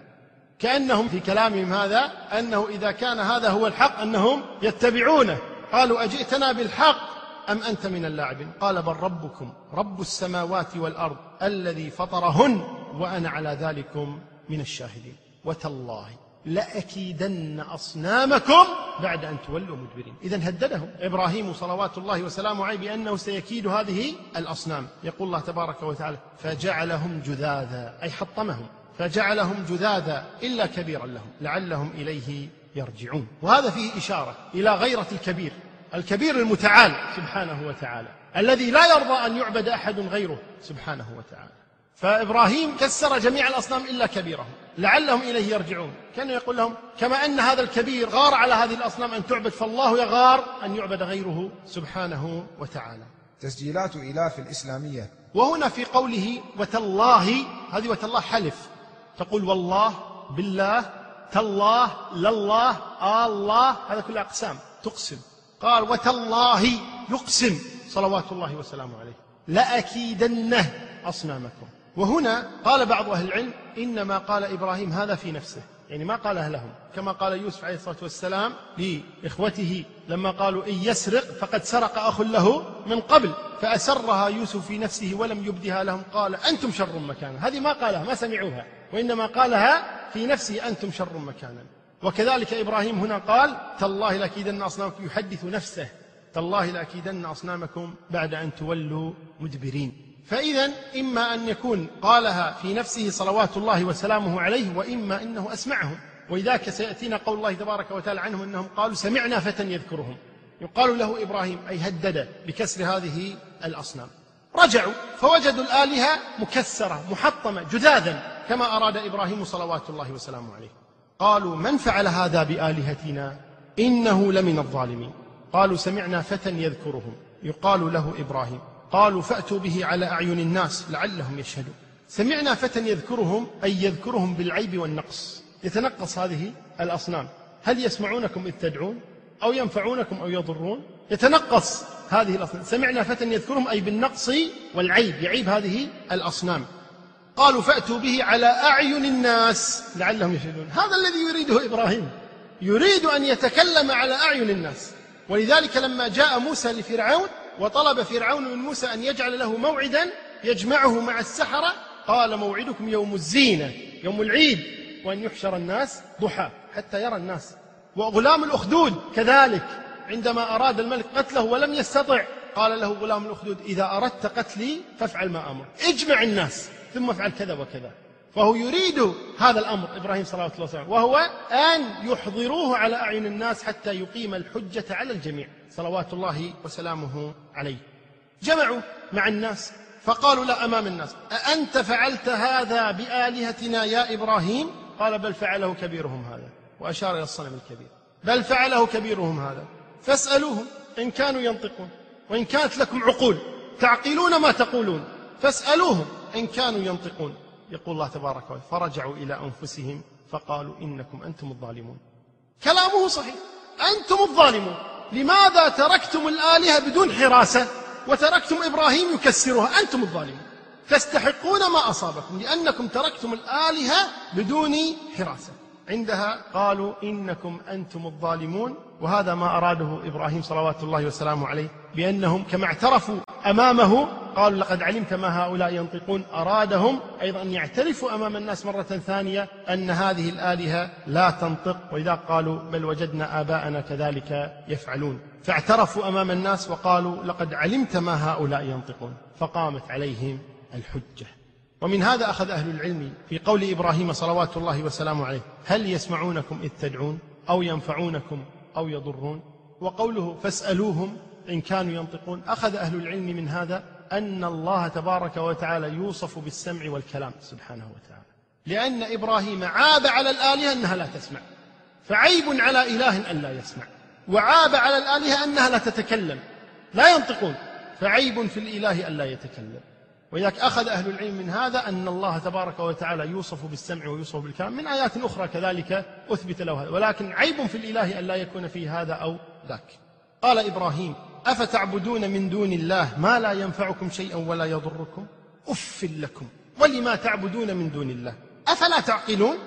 كأنهم في كلامهم هذا أنه إذا كان هذا هو الحق أنهم يتبعونه. قالوا أجئتنا بالحق أم أنت من اللاعبين؟ قال بل ربكم رب السماوات والأرض الذي فطرهن وأنا على ذلكم من الشاهدين. وتالله لأكيدن أصنامكم بعد أن تولوا مدبرين. إذا هددهم. إبراهيم صلوات الله وسلامه عليه بأنه سيكيد هذه الأصنام. يقول الله تبارك وتعالى فجعلهم جذاذا أي حطمهم. فجعلهم جذاذا إلا كبيرا لهم لعلهم إليه يرجعون. وهذا فيه إشارة إلى غيرة الكبير. الكبير المتعال. سبحانه وتعالى. الذي لا يرضى أن يعبد أحد غيره. سبحانه وتعالى. فإبراهيم كسر جميع الأصنام إلا كبيرهم. لعلهم إليه يرجعون. كان يقول لهم كما أن هذا الكبير غار على هذه الأصنام أن تعبد فالله يغار أن يعبد غيره. سبحانه وتعالى. تسجيلات إلاف الإسلامية. وهنا في قوله وتالله هذه وتالله حلف. تقول والله بالله تالله لله آه الله. هذا كله أقسام. تقسم. قال وتالله يقسم صلوات الله وسلامه عليه. لأكيدنه أصنامكم. وهنا قال بعض أهل العلم إنما قال إبراهيم هذا في نفسه. يعني ما قالها لهم كما قال يوسف عليه الصلاة والسلام لإخوته لما قالوا إن يسرق فقد سرق أخ له من قبل فأسرها يوسف في نفسه ولم يبدها لهم. قال أنتم شر مكانا. هذه ما قالها ما سمعوها. وإنما قالها في نفسه أنتم شر مكانا. وكذلك إبراهيم هنا قال تالله لأكيدن أصنامكم. يحدث نفسه تالله لأكيدن أصنامكم بعد أن تولوا مدبرين. فإذا إما أن يكون قالها في نفسه صلوات الله وسلامه عليه وإما أنه أسمعهم. ولذلك سيأتينا قول الله تبارك وتعالى عنهم أنهم قالوا سمعنا فتى يذكرهم. يقال له إبراهيم أي هدد بكسر هذه الأصنام. رجعوا فوجدوا الآلهة مكسرة محطمة جذاذا كما أراد إبراهيم صلوات الله وسلامه عليه. قالوا من فعل هذا بآلهتنا؟ إنه لمن الظالمين. قالوا سمعنا فتى يذكرهم. يقال له إبراهيم. قالوا فأتوا به على أعين الناس لعلهم يشهدون. سمعنا فتى يذكرهم أي يذكرهم بالعيب والنقص. يتنقص هذه الأصنام. هل يسمعونكم إذ تدعون؟ أو ينفعونكم أو يضرون؟ يتنقص هذه الأصنام. سمعنا فتى يذكرهم أي بالنقص والعيب. يعيب هذه الأصنام. قالوا فأتوا به على أعين الناس. لعلهم يشهدون. هذا الذي يريده إبراهيم. يريد أن يتكلم على أعين الناس. ولذلك لما جاء موسى لفرعون وطلب فرعون من موسى أن يجعل له موعدا يجمعه مع السحرة قال موعدكم يوم الزينة يوم العيد وأن يحشر الناس ضحى حتى يرى الناس. وغلام الأخدود كذلك عندما أراد الملك قتله ولم يستطع قال له غلام الأخدود إذا أردت قتلي فافعل ما أمر اجمع الناس. ثم افعل كذا وكذا. فهو يريد هذا الأمر إبراهيم صلى الله عليه وسلم وهو أن يحضروه على أعين الناس حتى يقيم الحجة على الجميع. صلوات الله وسلامه عليه. جمعوا مع الناس فقالوا لا أمام الناس. أأنت فعلت هذا بآلهتنا يا إبراهيم؟ قال بل فعله كبيرهم هذا. وأشار إلى الصنم الكبير. بل فعله كبيرهم هذا. فاسألوهم إن كانوا ينطقون وإن كانت لكم عقول تعقلون ما تقولون. فاسألوهم إن كانوا ينطقون. يقول الله تبارك وتعالى فرجعوا إلى أنفسهم فقالوا إنكم أنتم الظالمون. كلامه صحيح. أنتم الظالمون. لماذا تركتم الآلهة بدون حراسة وتركتم إبراهيم يكسرها؟ أنتم الظالمون. تستحقون ما أصابكم لأنكم تركتم الآلهة بدون حراسة. عندها قالوا إنكم أنتم الظالمون وهذا ما أراده إبراهيم صلوات الله وسلامه عليه بأنهم كما اعترفوا أمامه قالوا لقد علمت ما هؤلاء ينطقون. أرادهم أيضا أن يعترفوا أمام الناس مرة ثانية أن هذه الآلهة لا تنطق ولذا قالوا بل وجدنا آباءنا كذلك يفعلون. فاعترفوا أمام الناس وقالوا لقد علمت ما هؤلاء ينطقون. فقامت عليهم الحجة. ومن هذا أخذ أهل العلم في قول إبراهيم صلوات الله وسلامه عليه هل يسمعونكم إذ تدعون أو ينفعونكم أو يضرون؟ وقوله فاسألوهم إن كانوا ينطقون. أخذ أهل العلم من هذا أن الله تبارك وتعالى يوصف بالسمع والكلام سبحانه وتعالى. لأن إبراهيم عاب على الآلهة أنها لا تسمع. فعيب على إله أن لا يسمع. وعاب على الآلهة أنها لا تتكلم. لا ينطقون. فعيب في الإله أن لا يتكلم. ولذلك أخذ أهل العلم من هذا أن الله تبارك وتعالى يوصف بالسمع ويوصف بالكلام. من آيات أخرى كذلك أثبت له هذا. ولكن عيب في الإله أن لا يكون فيه هذا أو ذاك. قال إبراهيم أفتعبدون من دون الله ما لا ينفعكم شيئا ولا يضركم؟ أف لكم. ولما تعبدون من دون الله؟ أفلا تعقلون؟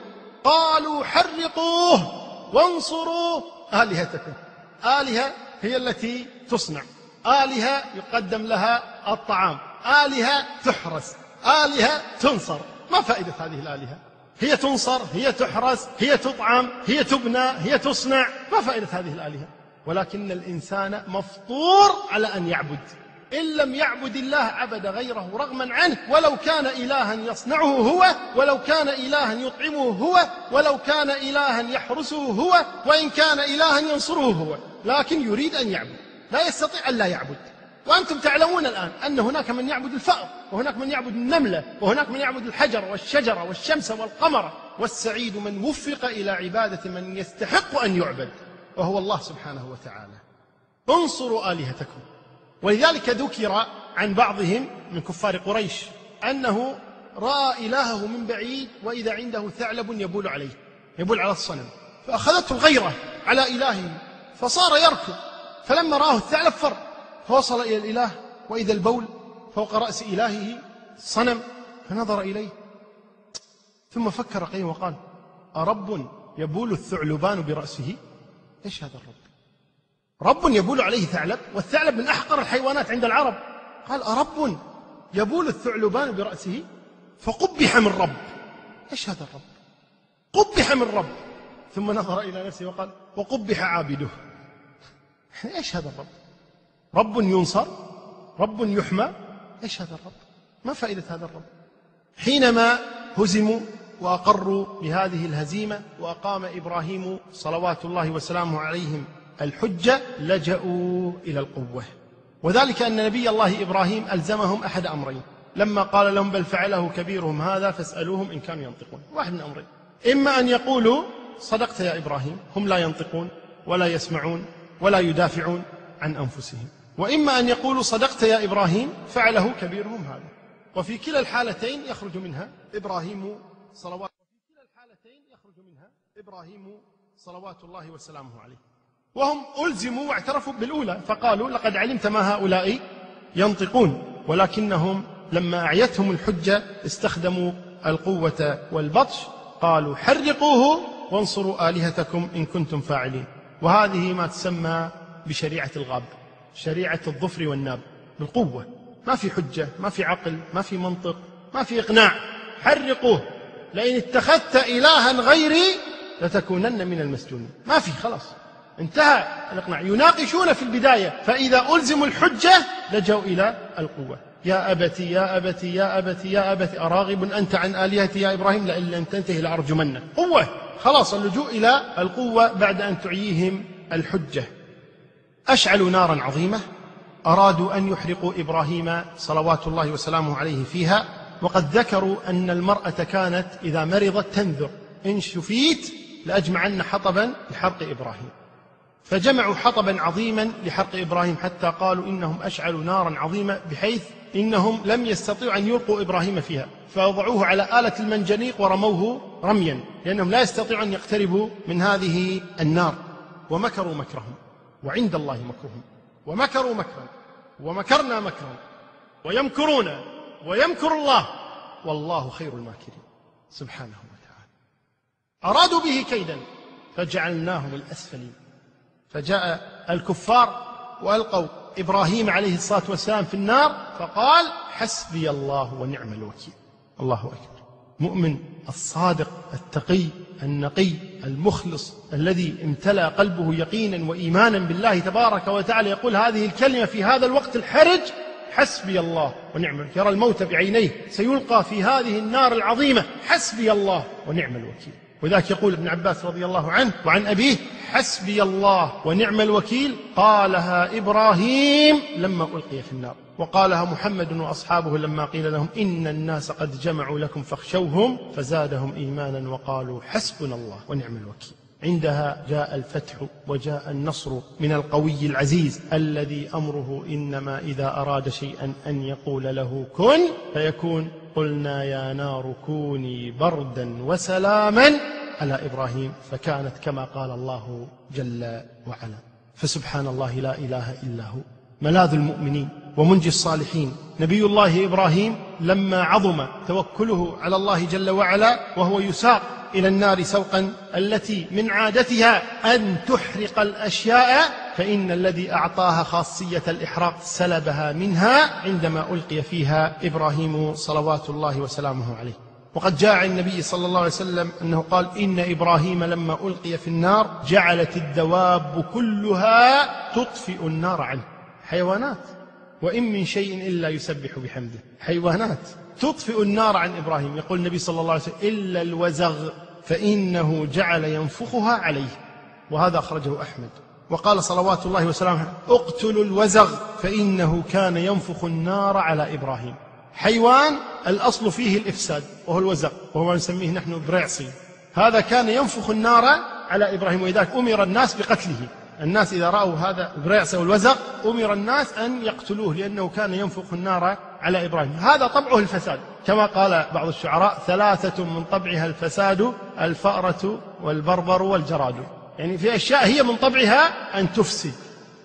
قالوا حرقوه وانصروا آلهتكم. آلهة هي التي تصنع. آلهة يقدم لها الطعام. آلهة تحرس. آلهة تنصر. ما فائدة هذه الآلهة؟ هي تنصر هي تحرس هي تطعم هي تبنى هي تصنع. ما فائدة هذه الآلهة؟ ولكن الإنسان مفطور على أن يعبد. إن لم يعبد الله عبد غيره رغما عنه ولو كان إلها يصنعه هو ولو كان إلها يطعمه هو ولو كان إلها يحرسه هو وإن كان إلها ينصره هو. لكن يريد أن يعبد. لا يستطيع أن لا يعبد. وأنتم تعلمون الآن أن هناك من يعبد الفأر وهناك من يعبد النملة وهناك من يعبد الحجر والشجرة والشمس والقمر. والسعيد من وفق إلى عبادة من يستحق أن يعبد. وهو الله سبحانه وتعالى. انصروا آلهتكم. ولذلك ذكر عن بعضهم من كفار قريش أنه رأى إلهه من بعيد وإذا عنده ثعلب يبول عليه يبول على الصنم. فأخذته الغيرة على إلهه فصار يركض. فلما رآه الثعلب فر فوصل إلى الإله وإذا البول فوق رأس إلهه صنم فنظر إليه. ثم فكر قيم وقال أرب يبول الثعلبان برأسه؟ إيش هذا الرب. رب يبول عليه ثعلب والثعلب من أحقر الحيوانات عند العرب. قال أرب يبول الثعلبان برأسه؟ فقبح من رب. إيش هذا الرب. قبح من رب. ثم نظر إلى نفسه وقال وقبح عابده. إيش هذا الرب. رب ينصر رب يحمى. إيش هذا الرب. ما فائدة هذا الرب؟ حينما هزموا وأقروا بهذه الهزيمة وأقام إبراهيم صلوات الله وسلامه عليهم الحجة لجأوا إلى القوة. وذلك أن نبي الله إبراهيم ألزمهم أحد أمرين. لما قال لهم بل فعله كبيرهم هذا فاسألوهم إن كانوا ينطقون. واحد من أمرين. إما أن يقولوا صدقت يا إبراهيم هم لا ينطقون ولا يسمعون ولا يدافعون عن أنفسهم. وإما أن يقولوا صدقت يا إبراهيم فعله كبيرهم هذا. وفي كلا الحالتين يخرج منها إبراهيم صلوات. وفي كلا الحالتين يخرج منها إبراهيم صلوات الله وسلامه عليه. وهم ألزموا واعترفوا بالأولى فقالوا لقد علمت ما هؤلاء ينطقون ولكنهم لما أعيتهم الحجة استخدموا القوة والبطش قالوا حرقوه وانصروا آلهتكم إن كنتم فاعلين. وهذه ما تسمى بشريعة الغاب شريعة الظفر والناب بالقوة. ما في حجة ما في عقل ما في منطق ما في إقناع. حرقوه. لئن اتخذت إلها غيري لتكونن من المسجونين. ما في خلاص. انتهى الإقناع. يناقشون في البداية فإذا ألزموا الحجة لجوا إلى القوة. يا أبتي يا أبتي يا أبتي يا أبتي أراغب أنت عن آلهتي يا إبراهيم لئن لم تنتهي لأرجمنك. قوة. خلاص اللجوء إلى القوة بعد أن تعييهم الحجة. أشعلوا نارا عظيمة. أرادوا أن يحرقوا إبراهيم صلوات الله وسلامه عليه فيها. وقد ذكروا أن المرأة كانت إذا مرضت تنذر. إن شفيت لأجمعن حطبا لحرق إبراهيم. فجمعوا حطبا عظيما لحرق إبراهيم حتى قالوا إنهم أشعلوا نارا عظيمة بحيث إنهم لم يستطيعوا أن يلقوا إبراهيم فيها. فوضعوه على آلة المنجنيق ورموه رميا لأنهم لا يستطيعوا أن يقتربوا من هذه النار. ومكروا مكرهم. وعند الله مكرهم. ومكروا مكرا. ومكرنا مكرا. ويمكرون. ويمكر الله. والله خير الماكرين. سبحانه وتعالى. أرادوا به كيدا فجعلناهم الأسفلين. فجاء الكفار وألقوا إبراهيم عليه الصلاة والسلام في النار فقال حسبي الله ونعم الوكيل. الله أكبر. مؤمن الصادق التقي النقي المخلص الذي امتلأ قلبه يقينا وإيمانا بالله تبارك وتعالى. يقول هذه الكلمة في هذا الوقت الحرج حسبي الله ونعم الوكيل. يرى الموت بعينيه سيلقى في هذه النار العظيمة. حسبي الله ونعم الوكيل. وذاك يقول ابن عباس رضي الله عنه وعن أبيه حسبي الله ونعم الوكيل. قالها إبراهيم لما ألقي في النار. وقالها محمد وأصحابه لما قيل لهم إن الناس قد جمعوا لكم فاخشوهم فزادهم إيمانا وقالوا حسبنا الله ونعم الوكيل. عندها جاء الفتح وجاء النصر من القوي العزيز الذي أمره إنما إذا أراد شيئا أن يقول له كن فيكون قلنا يا نار كوني بردا وسلاما. على إبراهيم فكانت كما قال الله جل وعلا. فسبحان الله لا إله إلا هو. ملاذ المؤمنين ومنجي الصالحين. نبي الله إبراهيم لما عظم توكله على الله جل وعلا وهو يساق إلى النار سوقا التي من عادتها أن تحرق الأشياء فإن الذي أعطاها خاصية الإحراق سلبها منها عندما ألقي فيها إبراهيم صلوات الله وسلامه عليه. وقد جاء عن النبي صلى الله عليه وسلم أنه قال إن إبراهيم لما ألقي في النار جعلت الدواب كلها تطفئ النار عنه. حيوانات وإن من شيء إلا يسبح بحمده. حيوانات. تطفئ النار عن إبراهيم. يقول النبي صلى الله عليه وسلم إلا الوزغ فإنه جعل ينفخها عليه. وهذا أخرجه أحمد. وقال صلوات الله وسلامه اقتلوا الوزغ فإنه كان ينفخ النار على إبراهيم. حيوان الأصل فيه الإفساد وهو الوزغ وهو ما نسميه نحن برعصي. هذا كان ينفخ النار على إبراهيم ولذلك أمر الناس بقتله. الناس إذا رأوا هذا البريعس أو الوزغ أمر الناس أن يقتلوه لأنه كان ينفخ النار على إبراهيم. هذا طبعه الفساد. كما قال بعض الشعراء ثلاثة من طبعها الفساد الفأرة والبربر والجراد. يعني في أشياء هي من طبعها أن تفسد.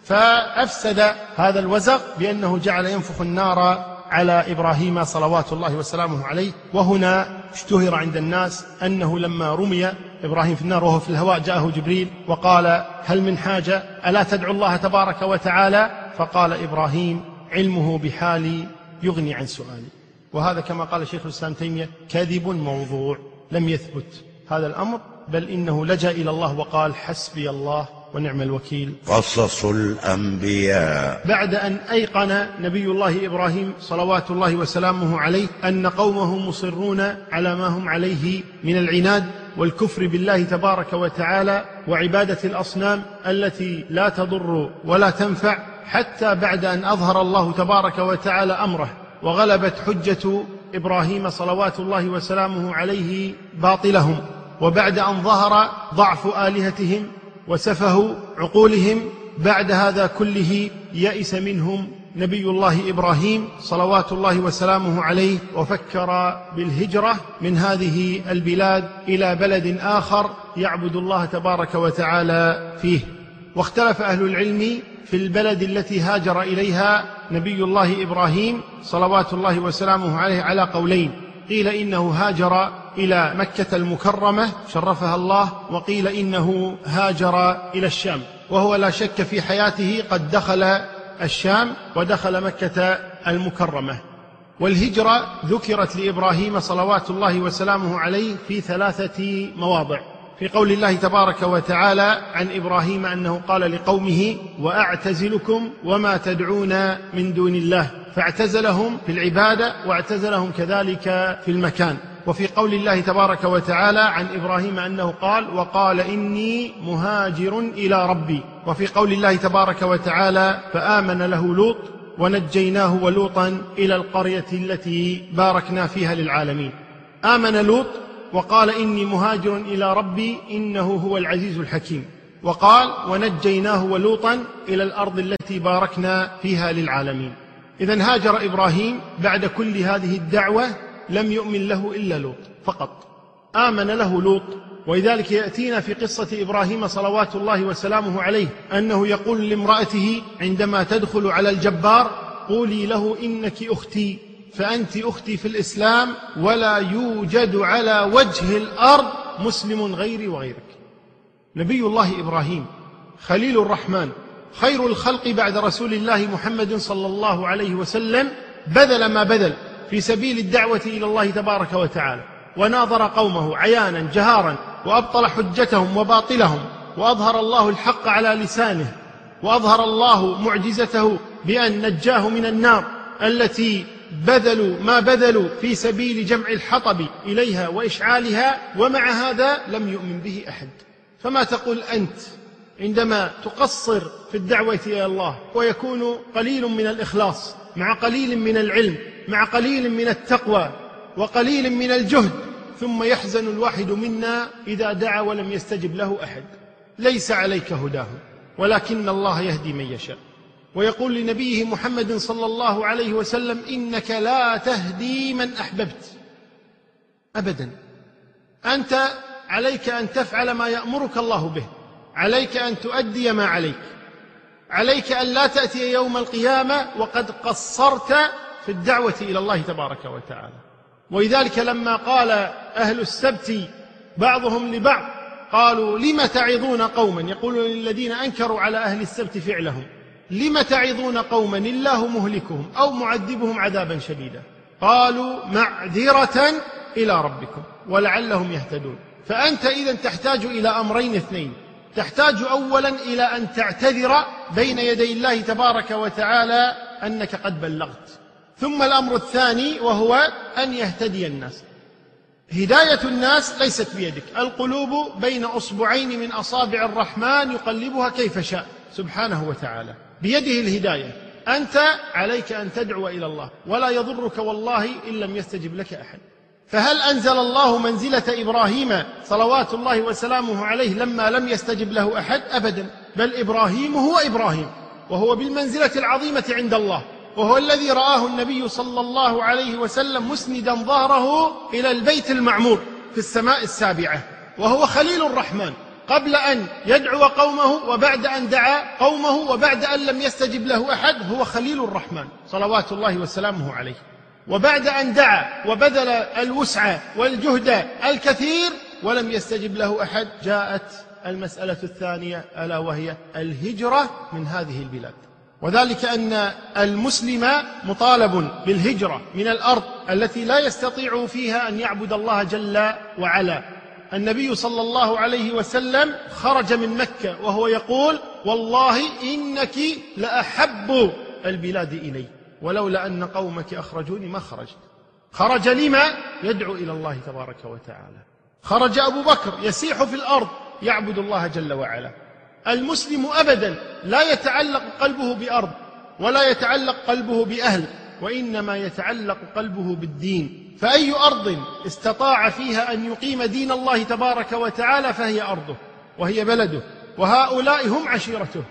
فأفسد هذا الوزغ بأنه جعل ينفخ النار على إبراهيم صلوات الله وسلامه عليه. وهنا اشتهر عند الناس أنه لما رمي إبراهيم في النار وهو في الهواء جاءه جبريل وقال هل من حاجة؟ ألا تدعو الله تبارك وتعالى؟ فقال إبراهيم علمه بحالي يغني عن سؤالي. وهذا كما قال شيخ الإسلام تيمية كذب موضوع لم يثبت. هذا الأمر بل إنه لجأ إلى الله وقال حسبي الله ونعم الوكيل. قصص الأنبياء. بعد أن أيقن نبي الله إبراهيم صلوات الله وسلامه عليه أن قومه مصرون على ما هم عليه من العناد والكفر بالله تبارك وتعالى وعبادة الأصنام التي لا تضر ولا تنفع حتى بعد أن أظهر الله تبارك وتعالى أمره وغلبت حجة إبراهيم صلوات الله وسلامه عليه باطلهم وبعد أن ظهر ضعف آلهتهم وسفهوا عقولهم بعد هذا كله يئس منهم نبي الله إبراهيم صلوات الله وسلامه عليه وفكر بالهجرة من هذه البلاد إلى بلد آخر يعبد الله تبارك وتعالى فيه. واختلف أهل العلم في البلد التي هاجر إليها نبي الله إبراهيم صلوات الله وسلامه عليه على قولين. قيل إنه هاجر إلى مكة المكرمة شرفها الله وقيل إنه هاجر إلى الشام. وهو لا شك في حياته قد دخل الشام ودخل مكة المكرمة. والهجرة ذكرت لإبراهيم صلوات الله وسلامه عليه في ثلاثة مواضع. في قول الله تبارك وتعالى عن إبراهيم أنه قال لقومه وأعتزلكم وما تدعون من دون الله فاعتزلهم في العبادة واعتزلهم كذلك في المكان. وفي قول الله تبارك وتعالى عن إبراهيم أنه قال وقال إني مهاجر إلى ربي. وفي قول الله تبارك وتعالى فآمن له لوط ونجيناه ولوطا إلى القرية التي باركنا فيها للعالمين. آمن لوط وقال إني مهاجر إلى ربي إنه هو العزيز الحكيم. وقال ونجيناه ولوطا إلى الأرض التي باركنا فيها للعالمين. اذا هاجر إبراهيم بعد كل هذه الدعوة لم يؤمن له إلا لوط فقط. آمن له لوط ولذلك يأتينا في قصة إبراهيم صلوات الله وسلامه عليه أنه يقول لامرأته عندما تدخل على الجبار قولي له إنك أختي. فأنت أختي في الإسلام ولا يوجد على وجه الأرض مسلم غيري وغيرك. نبي الله إبراهيم خليل الرحمن خير الخلق بعد رسول الله محمد صلى الله عليه وسلم بذل ما بذل في سبيل الدعوة إلى الله تبارك وتعالى وناظر قومه عيانا جهارا وأبطل حجتهم وباطلهم وأظهر الله الحق على لسانه وأظهر الله معجزته بأن نجاه من النار التي بذلوا ما بذلوا في سبيل جمع الحطب إليها وإشعالها ومع هذا لم يؤمن به أحد. فما تقول أنت عندما تقصر في الدعوة إلى الله ويكون قليل من الإخلاص مع قليل من العلم مع قليل من التقوى وقليل من الجهد ثم يحزن الواحد منا إذا دعا ولم يستجب له أحد. ليس عليك هداه ولكن الله يهدي من يشاء. ويقول لنبيه محمد صلى الله عليه وسلم إنك لا تهدي من أحببت. ابدا. أنت عليك أن تفعل ما يأمرك الله به. عليك أن تؤدي ما عليك. عليك أن لا تأتي يوم القيامة وقد قصرت في الدعوة إلى الله تبارك وتعالى. ولذلك لما قال أهل السبت بعضهم لبعض قالوا لم تعظون قوما؟ يقولون للذين أنكروا على أهل السبت فعلهم. لم تعظون قوما الله مهلكهم أو معذبهم عذابا شديدا؟ قالوا معذرة إلى ربكم ولعلهم يهتدون. فأنت اذا تحتاج إلى أمرين اثنين. تحتاج اولا إلى أن تعتذر بين يدي الله تبارك وتعالى أنك قد بلغت. ثم الأمر الثاني وهو أن يهتدي الناس. هداية الناس ليست بيدك. القلوب بين أصبعين من أصابع الرحمن يقلبها كيف شاء. سبحانه وتعالى. بيده الهداية. أنت عليك أن تدعو إلى الله ولا يضرك والله إن لم يستجب لك أحد. فهل أنزل الله منزلة إبراهيم صلوات الله وسلامه عليه لما لم يستجب له أحد؟ ابدا. بل إبراهيم هو إبراهيم وهو بالمنزلة العظيمة عند الله وهو الذي رآه النبي صلى الله عليه وسلم مسندا ظهره إلى البيت المعمور في السماء السابعة وهو خليل الرحمن. قبل أن يدعو قومه وبعد أن دعا قومه وبعد أن لم يستجب له أحد هو خليل الرحمن صلوات الله وسلامه عليه. وبعد أن دعا وبذل الوسع والجهد الكثير ولم يستجب له أحد جاءت المسألة الثانية ألا وهي الهجرة من هذه البلاد. وذلك أن المسلم مطالب بالهجرة من الأرض التي لا يستطيع فيها أن يعبد الله جل وعلا. النبي صلى الله عليه وسلم خرج من مكة وهو يقول والله إنك لأحب البلاد إلي ولولا أن قومك أخرجوني ما خرجت. خرج لما؟ يدعو إلى الله تبارك وتعالى. خرج أبو بكر يسيح في الأرض يعبد الله جل وعلا. المسلم أبدا لا يتعلق قلبه بأرض ولا يتعلق قلبه بأهل وإنما يتعلق قلبه بالدين. فأي أرض استطاع فيها أن يقيم دين الله تبارك وتعالى فهي أرضه وهي بلده وهؤلاء هم عشيرته.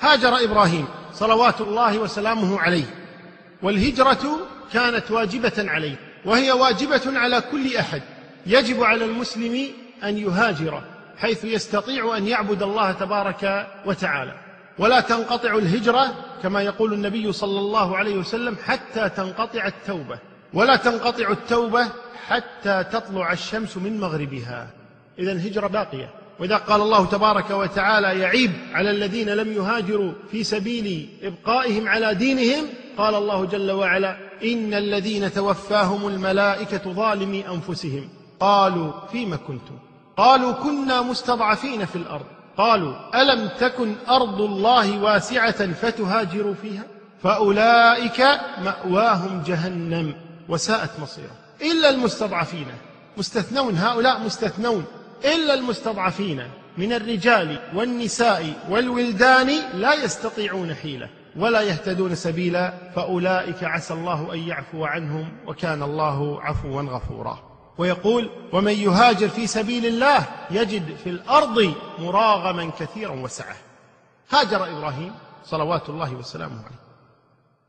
هاجر إبراهيم صلوات الله وسلامه عليه والهجرة كانت واجبة عليه وهي واجبة على كل أحد. يجب على المسلم أن يهاجر حيث يستطيع أن يعبد الله تبارك وتعالى. ولا تنقطع الهجرة كما يقول النبي صلى الله عليه وسلم حتى تنقطع التوبة. ولا تنقطع التوبة حتى تطلع الشمس من مغربها. إذا الهجرة باقية. وإذا قال الله تبارك وتعالى يعيب على الذين لم يهاجروا في سبيل إبقائهم على دينهم قال الله جل وعلا إن الذين توفاهم الملائكة ظالمي أنفسهم. قالوا فيم كنتم؟ قالوا كنا مستضعفين في الأرض. قالوا ألم تكن أرض الله واسعة فتهاجروا فيها؟ فأولئك مأواهم جهنم. وساءت مصيرا إلا المستضعفين. مستثنون هؤلاء مستثنون. إلا المستضعفين. من الرجال والنساء والولدان لا يستطيعون حيلة ولا يهتدون سبيلا فأولئك عسى الله أن يعفو عنهم وكان الله عفوا غفورا. ويقول ومن يهاجر في سبيل الله يجد في الأرض مراغما كثيرا وسعة. هاجر إبراهيم صلوات الله وسلامه عليه.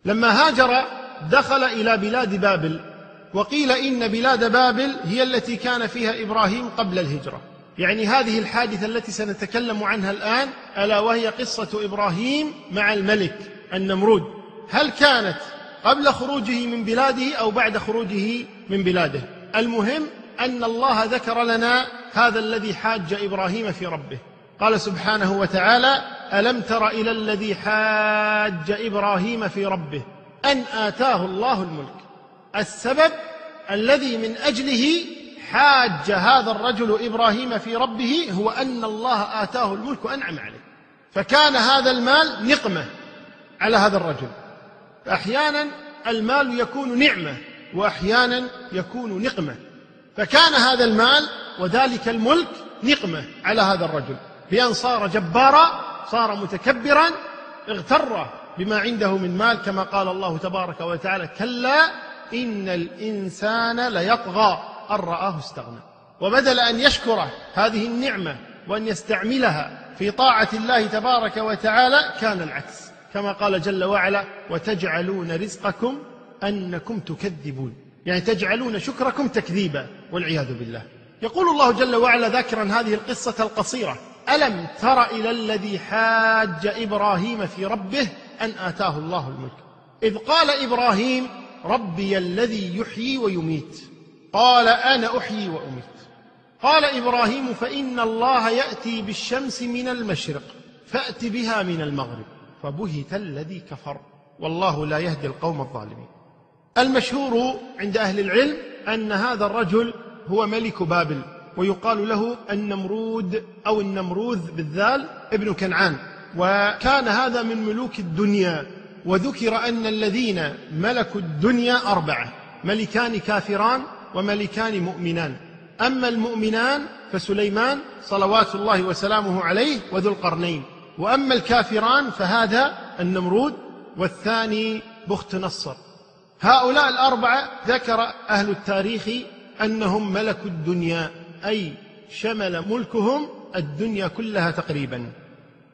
لما هاجر دخل إلى بلاد بابل وقيل إن بلاد بابل هي التي كان فيها إبراهيم قبل الهجرة. يعني هذه الحادثة التي سنتكلم عنها الآن ألا وهي قصة إبراهيم مع الملك النمرود. هل كانت قبل خروجه من بلاده أو بعد خروجه من بلاده؟ المهم أن الله ذكر لنا هذا الذي حاج إبراهيم في ربه. قال سبحانه وتعالى ألم تر إلى الذي حاج إبراهيم في ربه؟ أن آتاه الله الملك. السبب الذي من أجله حاج هذا الرجل إبراهيم في ربه هو أن الله آتاه الملك وأنعم عليه. فكان هذا المال نقمة على هذا الرجل. أحيانا المال يكون نعمة وأحيانا يكون نقمة. فكان هذا المال وذلك الملك نقمة على هذا الرجل. بأن صار جبارا صار متكبرا اغتر بما عنده من مال كما قال الله تبارك وتعالى كلا إن الإنسان ليطغى. أن رآه استغنى. وبدل أن يشكر هذه النعمة وأن يستعملها في طاعة الله تبارك وتعالى كان العكس. كما قال جل وعلا وتجعلون رزقكم أنكم تكذبون. يعني تجعلون شكركم تكذيبا والعياذ بالله. يقول الله جل وعلا ذاكرا هذه القصة القصيرة ألم تر إلى الذي حاج إبراهيم في ربه أن آتاه الله الملك. إذ قال إبراهيم ربي الذي يحيي ويميت. قال أنا أحيي وأميت. قال إبراهيم فإن الله يأتي بالشمس من المشرق فأت بها من المغرب. فبهت الذي كفر. والله لا يهدي القوم الظالمين. المشهور عند أهل العلم أن هذا الرجل هو ملك بابل ويقال له النمرود أو النمروذ بالذال ابن كنعان. وكان هذا من ملوك الدنيا وذكر أن الذين ملكوا الدنيا أربعة ملكان كافران وملكان مؤمنان. أما المؤمنان فسليمان صلوات الله وسلامه عليه وذو القرنين وأما الكافران فهذا النمرود والثاني بخت نصر. هؤلاء الأربعة ذكر أهل التاريخ أنهم ملكوا الدنيا أي شمل ملكهم الدنيا كلها تقريبا.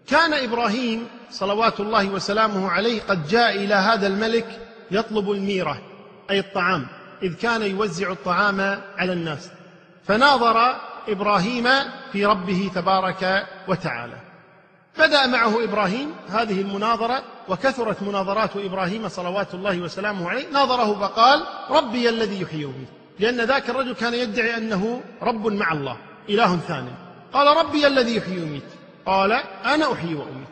كان إبراهيم صلوات الله وسلامه عليه قد جاء إلى هذا الملك يطلب الميرة أي الطعام إذ كان يوزع الطعام على الناس. فناظر إبراهيم في ربه تبارك وتعالى. بدأ معه إبراهيم هذه المناظرة وكثرت مناظرات إبراهيم صلوات الله وسلامه عليه. ناظره فقال ربي الذي يحيي ويميت. لأن ذاك الرجل كان يدعي أنه رب مع الله إله ثاني. قال ربي الذي يحيي ويميت. قال أنا أحيي وأميت.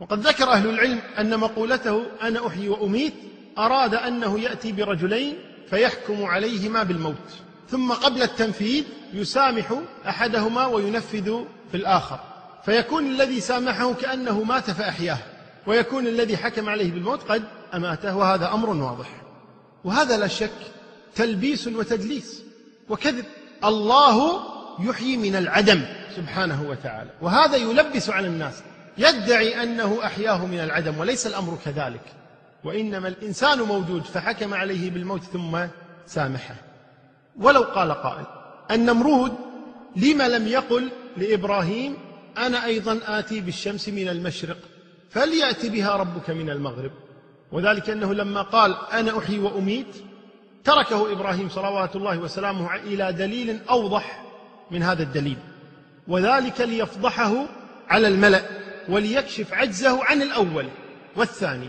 وقد ذكر أهل العلم أن مقولته أنا أحيي وأميت أراد أنه يأتي برجلين فيحكم عليهما بالموت. ثم قبل التنفيذ يسامح أحدهما وينفذ في الآخر. فيكون الذي سامحه كأنه مات فأحياه. ويكون الذي حكم عليه بالموت قد أماته وهذا أمر واضح. وهذا لا شك تلبيس وتدليس. وكذب. الله يحيي من العدم سبحانه وتعالى. وهذا يلبس على الناس. يدعي أنه أحياه من العدم وليس الأمر كذلك. وإنما الإنسان موجود فحكم عليه بالموت ثم سامحه. ولو قال قائل النمرود لم لم يقل لإبراهيم أنا أيضا آتي بالشمس من المشرق فليأتي بها ربك من المغرب. وذلك أنه لما قال أنا أحيي وأميت تركه إبراهيم صلوات الله وسلامه إلى دليل أوضح من هذا الدليل. وذلك ليفضحه على الملأ وليكشف عجزه عن الأول والثاني.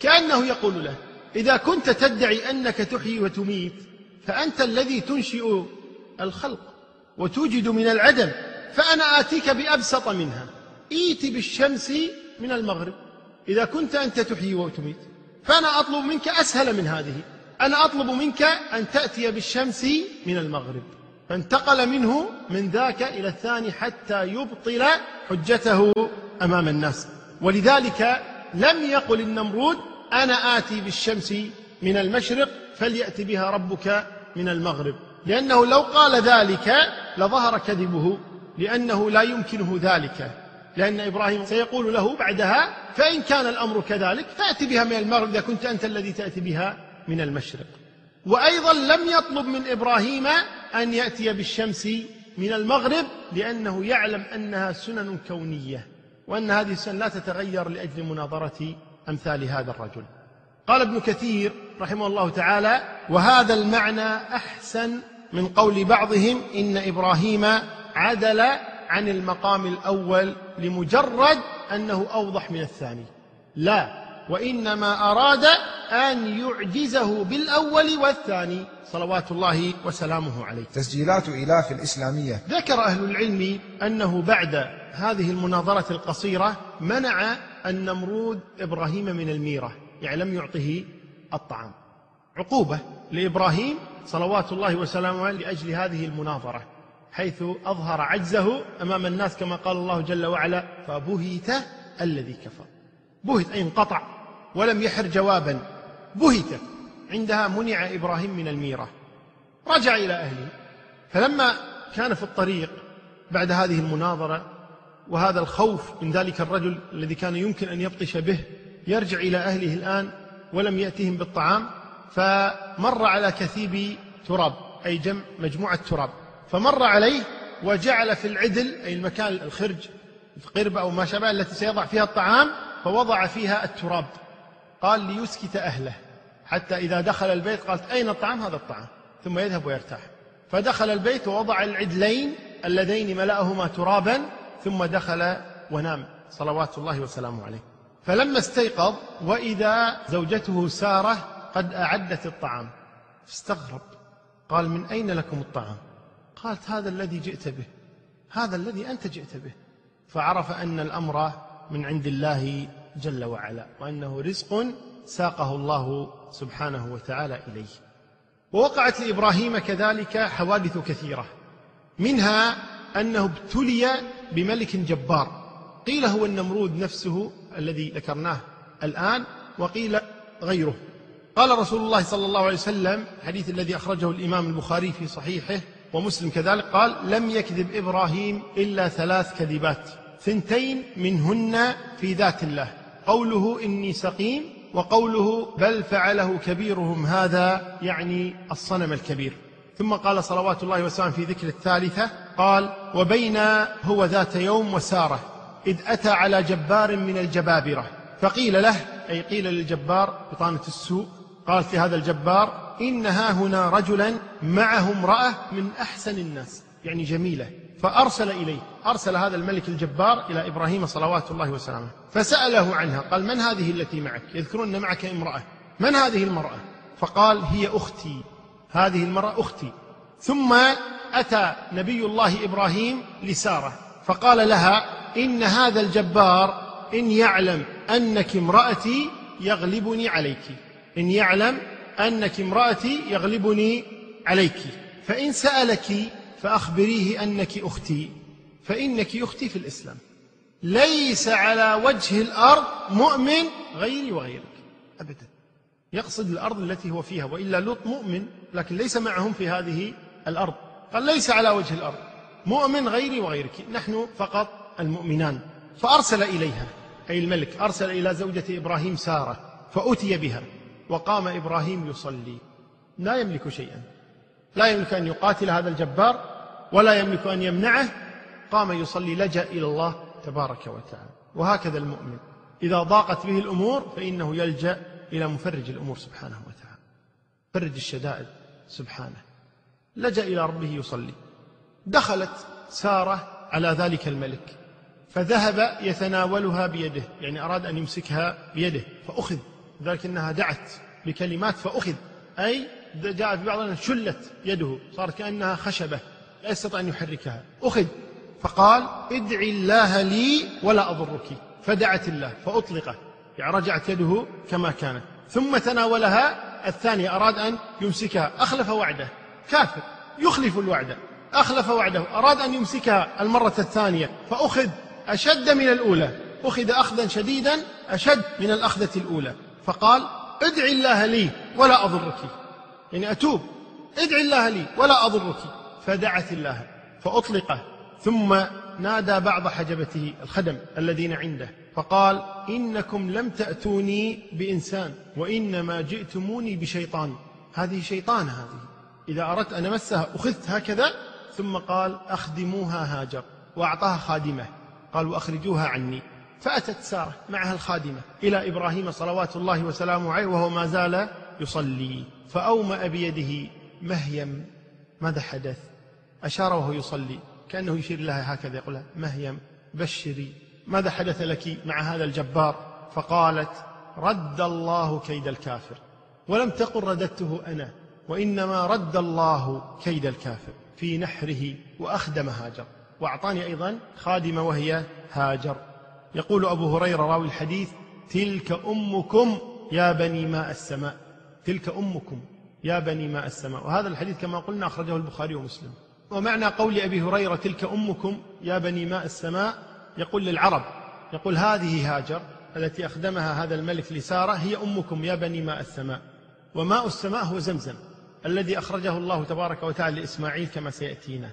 كأنه يقول له إذا كنت تدعي أنك تحيي وتميت فأنت الذي تنشئ الخلق وتوجد من العدم فأنا آتيك بأبسط منها. إيت بالشمس من المغرب. إذا كنت أنت تحيي وتميت فأنا أطلب منك أسهل من هذه. أنا أطلب منك أن تأتي بالشمس من المغرب. فانتقل منه من ذاك إلى الثاني حتى يبطل حجته أمام الناس. ولذلك لم يقل النمرود أنا آتي بالشمس من المشرق فليأت بها ربك من المغرب. لأنه لو قال ذلك لظهر كذبه لأنه لا يمكنه ذلك. لأن إبراهيم سيقول له بعدها فإن كان الأمر كذلك فأت بها من المغرب إذا كنت أنت الذي تأتي بها من المشرق. وأيضا لم يطلب من إبراهيم أن يأتي بالشمس من المغرب لأنه يعلم أنها سنن كونية وأن هذه السنن لا تتغير لأجل مناظرة أمثال هذا الرجل. قال ابن كثير رحمه الله تعالى وهذا المعنى أحسن من قول بعضهم إن إبراهيم عدل عن المقام الأول لمجرد أنه أوضح من الثاني. لا وإنما أراد أن يعجزه بالأول والثاني. صلوات الله وسلامه عليه. تسجيلات إلاف الإسلامية. ذكر أهل العلم أنه بعد هذه المناظرة القصيرة منع النمرود إبراهيم من الميرة. يعني لم يعطه الطعام. عقوبة لإبراهيم صلوات الله وسلامه لأجل هذه المناظرة حيث أظهر عجزه أمام الناس كما قال الله جل وعلا فبهت الذي كفر. بهت أي انقطع. ولم يحر جوابا. بهت. عندها منع إبراهيم من الميرة. رجع إلى أهله. فلما كان في الطريق بعد هذه المناظرة وهذا الخوف من ذلك الرجل الذي كان يمكن أن يبطش به يرجع إلى أهله الآن ولم يأتهم بالطعام فمر على كثيب تراب أي جمع مجموعة تراب. فمر عليه وجعل في العدل أي المكان الخرج القربة أو ما شابه التي سيضع فيها الطعام فوضع فيها التراب. قال ليسكت أهله. حتى إذا دخل البيت قالت أين الطعام؟ هذا الطعام. ثم يذهب ويرتاح. فدخل البيت ووضع العدلين اللذين ملأهما ترابا ثم دخل ونام. صلوات الله وسلامه عليه. فلما استيقظ وإذا زوجته سارة قد أعدت الطعام. فاستغرب قال من أين لكم الطعام؟ قالت هذا الذي جئت به. هذا الذي أنت جئت به. فعرف أن الأمر من عند الله جل وعلا وأنه رزق ساقه الله سبحانه وتعالى إليه. ووقعت لإبراهيم كذلك حوادث كثيرة. منها أنه ابتلي بملك جبار. قيل هو النمرود نفسه الذي ذكرناه الآن وقيل غيره. قال رسول الله صلى الله عليه وسلم الحديث الذي أخرجه الإمام البخاري في صحيحه ومسلم كذلك قال لم يكذب إبراهيم إلا ثلاث كذبات ثنتين منهن في ذات الله. قوله إني سقيم وقوله بل فعله كبيرهم هذا يعني الصنم الكبير. ثم قال صلوات الله وسلامه في ذكر الثالثة قال وبين هو ذات يوم وسارة إذ أتى على جبار من الجبابرة. فقيل له أي قيل للجبار بطانة السوء قالت لهذا الجبار إن ها هنا رجلا معه امرأة من أحسن الناس. يعني جميلة. فأرسل إليه. أرسل هذا الملك الجبار إلى إبراهيم صلوات الله وسلامه. فسأله عنها قال من هذه التي معك؟ يذكرون أن معك امرأة. من هذه المرأة؟ فقال هي أختي. هذه المرأة أختي. ثم أتى نبي الله إبراهيم لسارة. فقال لها إن هذا الجبار إن يعلم أنك امرأتي يغلبني عليك. إن يعلم أنك امرأتي يغلبني عليك. فإن سألك فأخبريه أنك أختي فإنك أختي في الإسلام. ليس على وجه الأرض مؤمن غيري وغيرك أبدا. يقصد الأرض التي هو فيها وإلا لوط مؤمن لكن ليس معهم في هذه الأرض. قال ليس على وجه الأرض مؤمن غيري وغيرك نحن فقط المؤمنان. فأرسل إليها أي الملك أرسل إلى زوجة إبراهيم سارة فأتي بها وقام إبراهيم يصلي. لا يملك شيئا. لا يملك أن يقاتل هذا الجبار ولا يملك أن يمنعه قام يصلي لجأ إلى الله تبارك وتعالى. وهكذا المؤمن. إذا ضاقت به الأمور فإنه يلجأ إلى مفرج الأمور سبحانه وتعالى. فرج الشدائد سبحانه. لجأ إلى ربه يصلي. دخلت سارة على ذلك الملك. فذهب يتناولها بيده. يعني أراد أن يمسكها بيده. فأخذ. ذلك أنها دعت بكلمات فأخذ. أي جاء في بعض شلت يده صارت كأنها خشبة لا يستطيع أن يحركها. أخذ فقال ادع الله لي ولا أضرك. فدعت الله فأطلقه. يعني رجعت يده كما كانت. ثم تناولها الثانية أراد أن يمسكها. أخلف وعده. كافر يخلف الوعد. أخلف وعده. أراد أن يمسكها المرة الثانية فأخذ أشد من الأولى. أخذ أخذا شديدا أشد من الأخذة الأولى. فقال ادع الله لي ولا أضرك. يعني أتوب. ادع الله لي ولا أضرك. فدعت الله فأطلقه. ثم نادى بعض حجبته الخدم الذين عنده فقال إنكم لم تأتوني بإنسان وإنما جئتموني بشيطان. هذه شيطان هذه. إذا أردت أن أمسها أخذت هكذا. ثم قال أخدموها هاجر. وأعطاها خادمة. قال وأخرجوها عني. فأتت سارة معها الخادمة إلى إبراهيم صلوات الله وسلامه عليه وهو ما زال يصلي. فأومأ بيده مهيم ماذا حدث؟ أشار وهو يصلي كأنه يشير لها هكذا يقول لها مهيم بشري ماذا حدث لك مع هذا الجبار؟ فقالت رد الله كيد الكافر. ولم تقل رددته أنا وإنما رد الله كيد الكافر في نحره وأخدم هاجر. وأعطاني أيضا خادمة وهي هاجر. يقول أبو هريرة راوي الحديث تلك أمكم يا بني ماء السماء. تلك أمكم يا بني ماء السماء. وهذا الحديث كما قلنا أخرجه البخاري ومسلم. ومعنى قول أبي هريرة تلك أمكم يا بني ماء السماء يقول للعرب يقول هذه هاجر التي أخدمها هذا الملك لسارة هي أمكم يا بني ماء السماء. وماء السماء هو زمزم الذي أخرجه الله تبارك وتعالى لإسماعيل كما سيأتينا.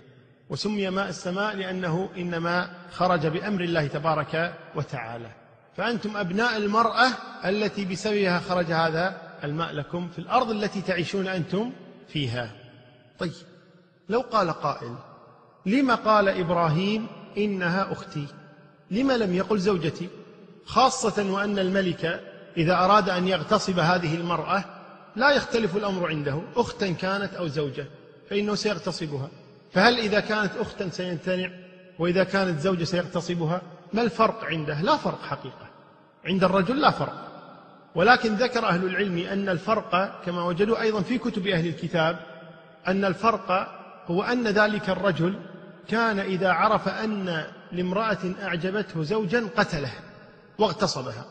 وسمي ماء السماء لأنه إنما خرج بأمر الله تبارك وتعالى. فأنتم أبناء المرأة التي بسببها خرج هذا الماء لكم في الأرض التي تعيشون أنتم فيها. طيب لو قال قائل لما قال إبراهيم إنها أختي؟ لما لم يقل زوجتي؟ خاصة وأن الملك إذا أراد أن يغتصب هذه المرأة لا يختلف الأمر عنده أختا كانت أو زوجة فإنه سيغتصبها. فهل إذا كانت أختا سيمتنع؟ وإذا كانت زوجة سيغتصبها؟ ما الفرق عنده؟ لا فرق حقيقة. عند الرجل لا فرق. ولكن ذكر أهل العلم أن الفرق كما وجدوا أيضا في كتب أهل الكتاب أن الفرق هو أن ذلك الرجل كان إذا عرف أن لامرأة أعجبته زوجا قتله واغتصبها.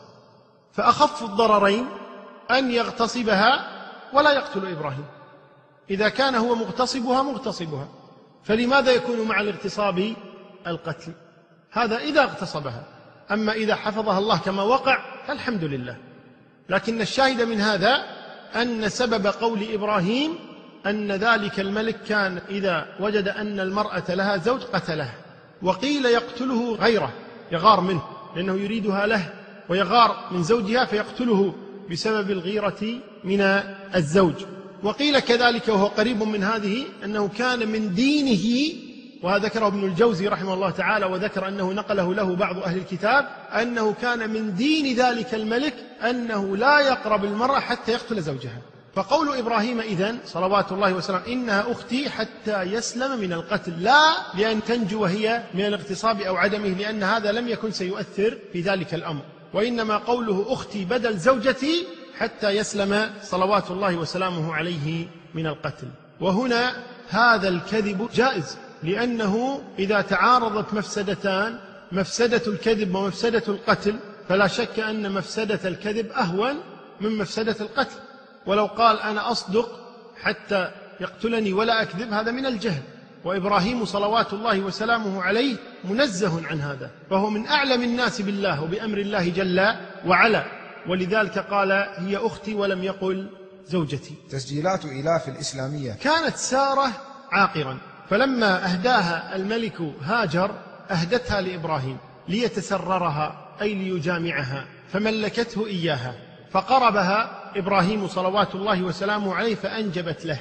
فأخف الضررين أن يغتصبها ولا يقتل إبراهيم. إذا كان هو مغتصبها مغتصبها. فلماذا يكون مع الاغتصاب؟ القتل. هذا إذا اغتصبها. أما إذا حفظها الله كما وقع فالحمد لله. لكن الشاهد من هذا أن سبب قول إبراهيم أن ذلك الملك كان إذا وجد أن المرأة لها زوج قتلها وقيل يقتله غيره يغار منه لأنه يريدها له ويغار من زوجها فيقتله بسبب الغيرة من الزوج. وقيل كذلك وهو قريب من هذه أنه كان من دينه وهذا ذكره ابن الجوزي رحمه الله تعالى وذكر أنه نقله له بعض أهل الكتاب أنه كان من دين ذلك الملك أنه لا يقرب المرأة حتى يقتل زوجها. فقول إبراهيم إذن صلوات الله وسلامه إنها أختي حتى يسلم من القتل لا لأن تنجو وهي من الاغتصاب أو عدمه لأن هذا لم يكن سيؤثر في ذلك الأمر. وإنما قوله أختي بدل زوجتي حتى يسلم صلوات الله وسلامه عليه من القتل. وهنا هذا الكذب جائز. لأنه إذا تعارضت مفسدتان مفسدة الكذب ومفسدة القتل فلا شك أن مفسدة الكذب أهون من مفسدة القتل. ولو قال أنا أصدق حتى يقتلني ولا أكذب هذا من الجهل. وإبراهيم صلوات الله وسلامه عليه منزه عن هذا فهو من أعلم الناس بالله وبأمر الله جل وعلا. ولذلك قال هي أختي ولم يقل زوجتي. تسجيلات إيلاف الإسلامية. كانت سارة عاقرا. فلما أهداها الملك هاجر أهدتها لإبراهيم ليتسررها أي ليجامعها فملكته إياها. فقربها إبراهيم صلوات الله وسلامه عليه فأنجبت له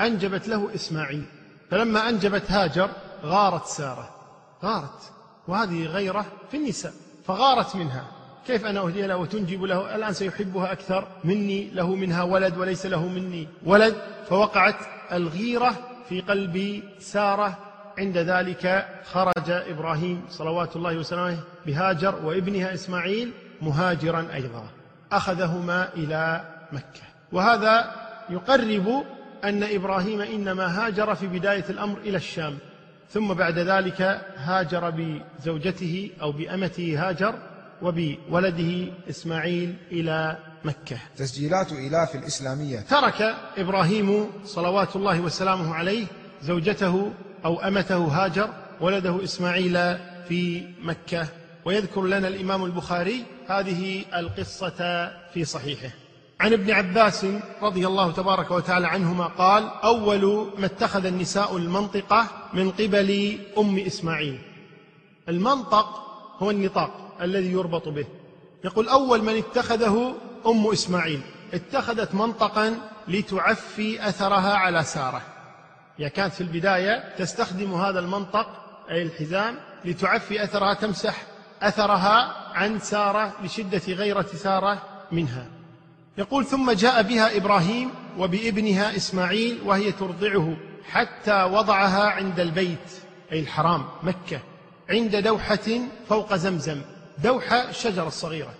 أنجبت له إسماعيل. فلما أنجبت هاجر غارت سارة. غارت وهذه غيرة في النساء فغارت منها. كيف أنا أهدي له وتنجب له؟ الآن سيحبها أكثر مني له منها ولد وليس له مني ولد. فوقعت الغيرة في قلب سارة. عند ذلك خرج إبراهيم صلوات الله وسلامه بهاجر وابنها إسماعيل مهاجرا أيضا. أخذهما إلى مكة. وهذا يقرب أن إبراهيم إنما هاجر في بداية الأمر إلى الشام. ثم بعد ذلك هاجر بزوجته أو بأمته هاجر وبولده إسماعيل إلى مكة. تسجيلات إيلاف الإسلامية. ترك إبراهيم صلوات الله وسلامه عليه زوجته أو أمته هاجر ولده إسماعيل في مكة. ويذكر لنا الإمام البخاري هذه القصة في صحيحه. عن ابن عباس رضي الله تبارك وتعالى عنهما قال أول ما اتخذ النساء المنطقة من قبل أم إسماعيل. المنطق هو النطاق الذي يربط به. يقول أول من اتخذه أم إسماعيل. اتخذت منطقا لتعفي أثرها على سارة. هي كانت في البداية تستخدم هذا المنطق أي الحزام لتعفي أثرها تمسح أثرها عن سارة لشدة غيرة سارة منها. يقول ثم جاء بها إبراهيم وبابنها إسماعيل وهي ترضعه حتى وضعها عند البيت أي الحرام مكة عند دوحة فوق زمزم دوحة الشجرة الصغيرة.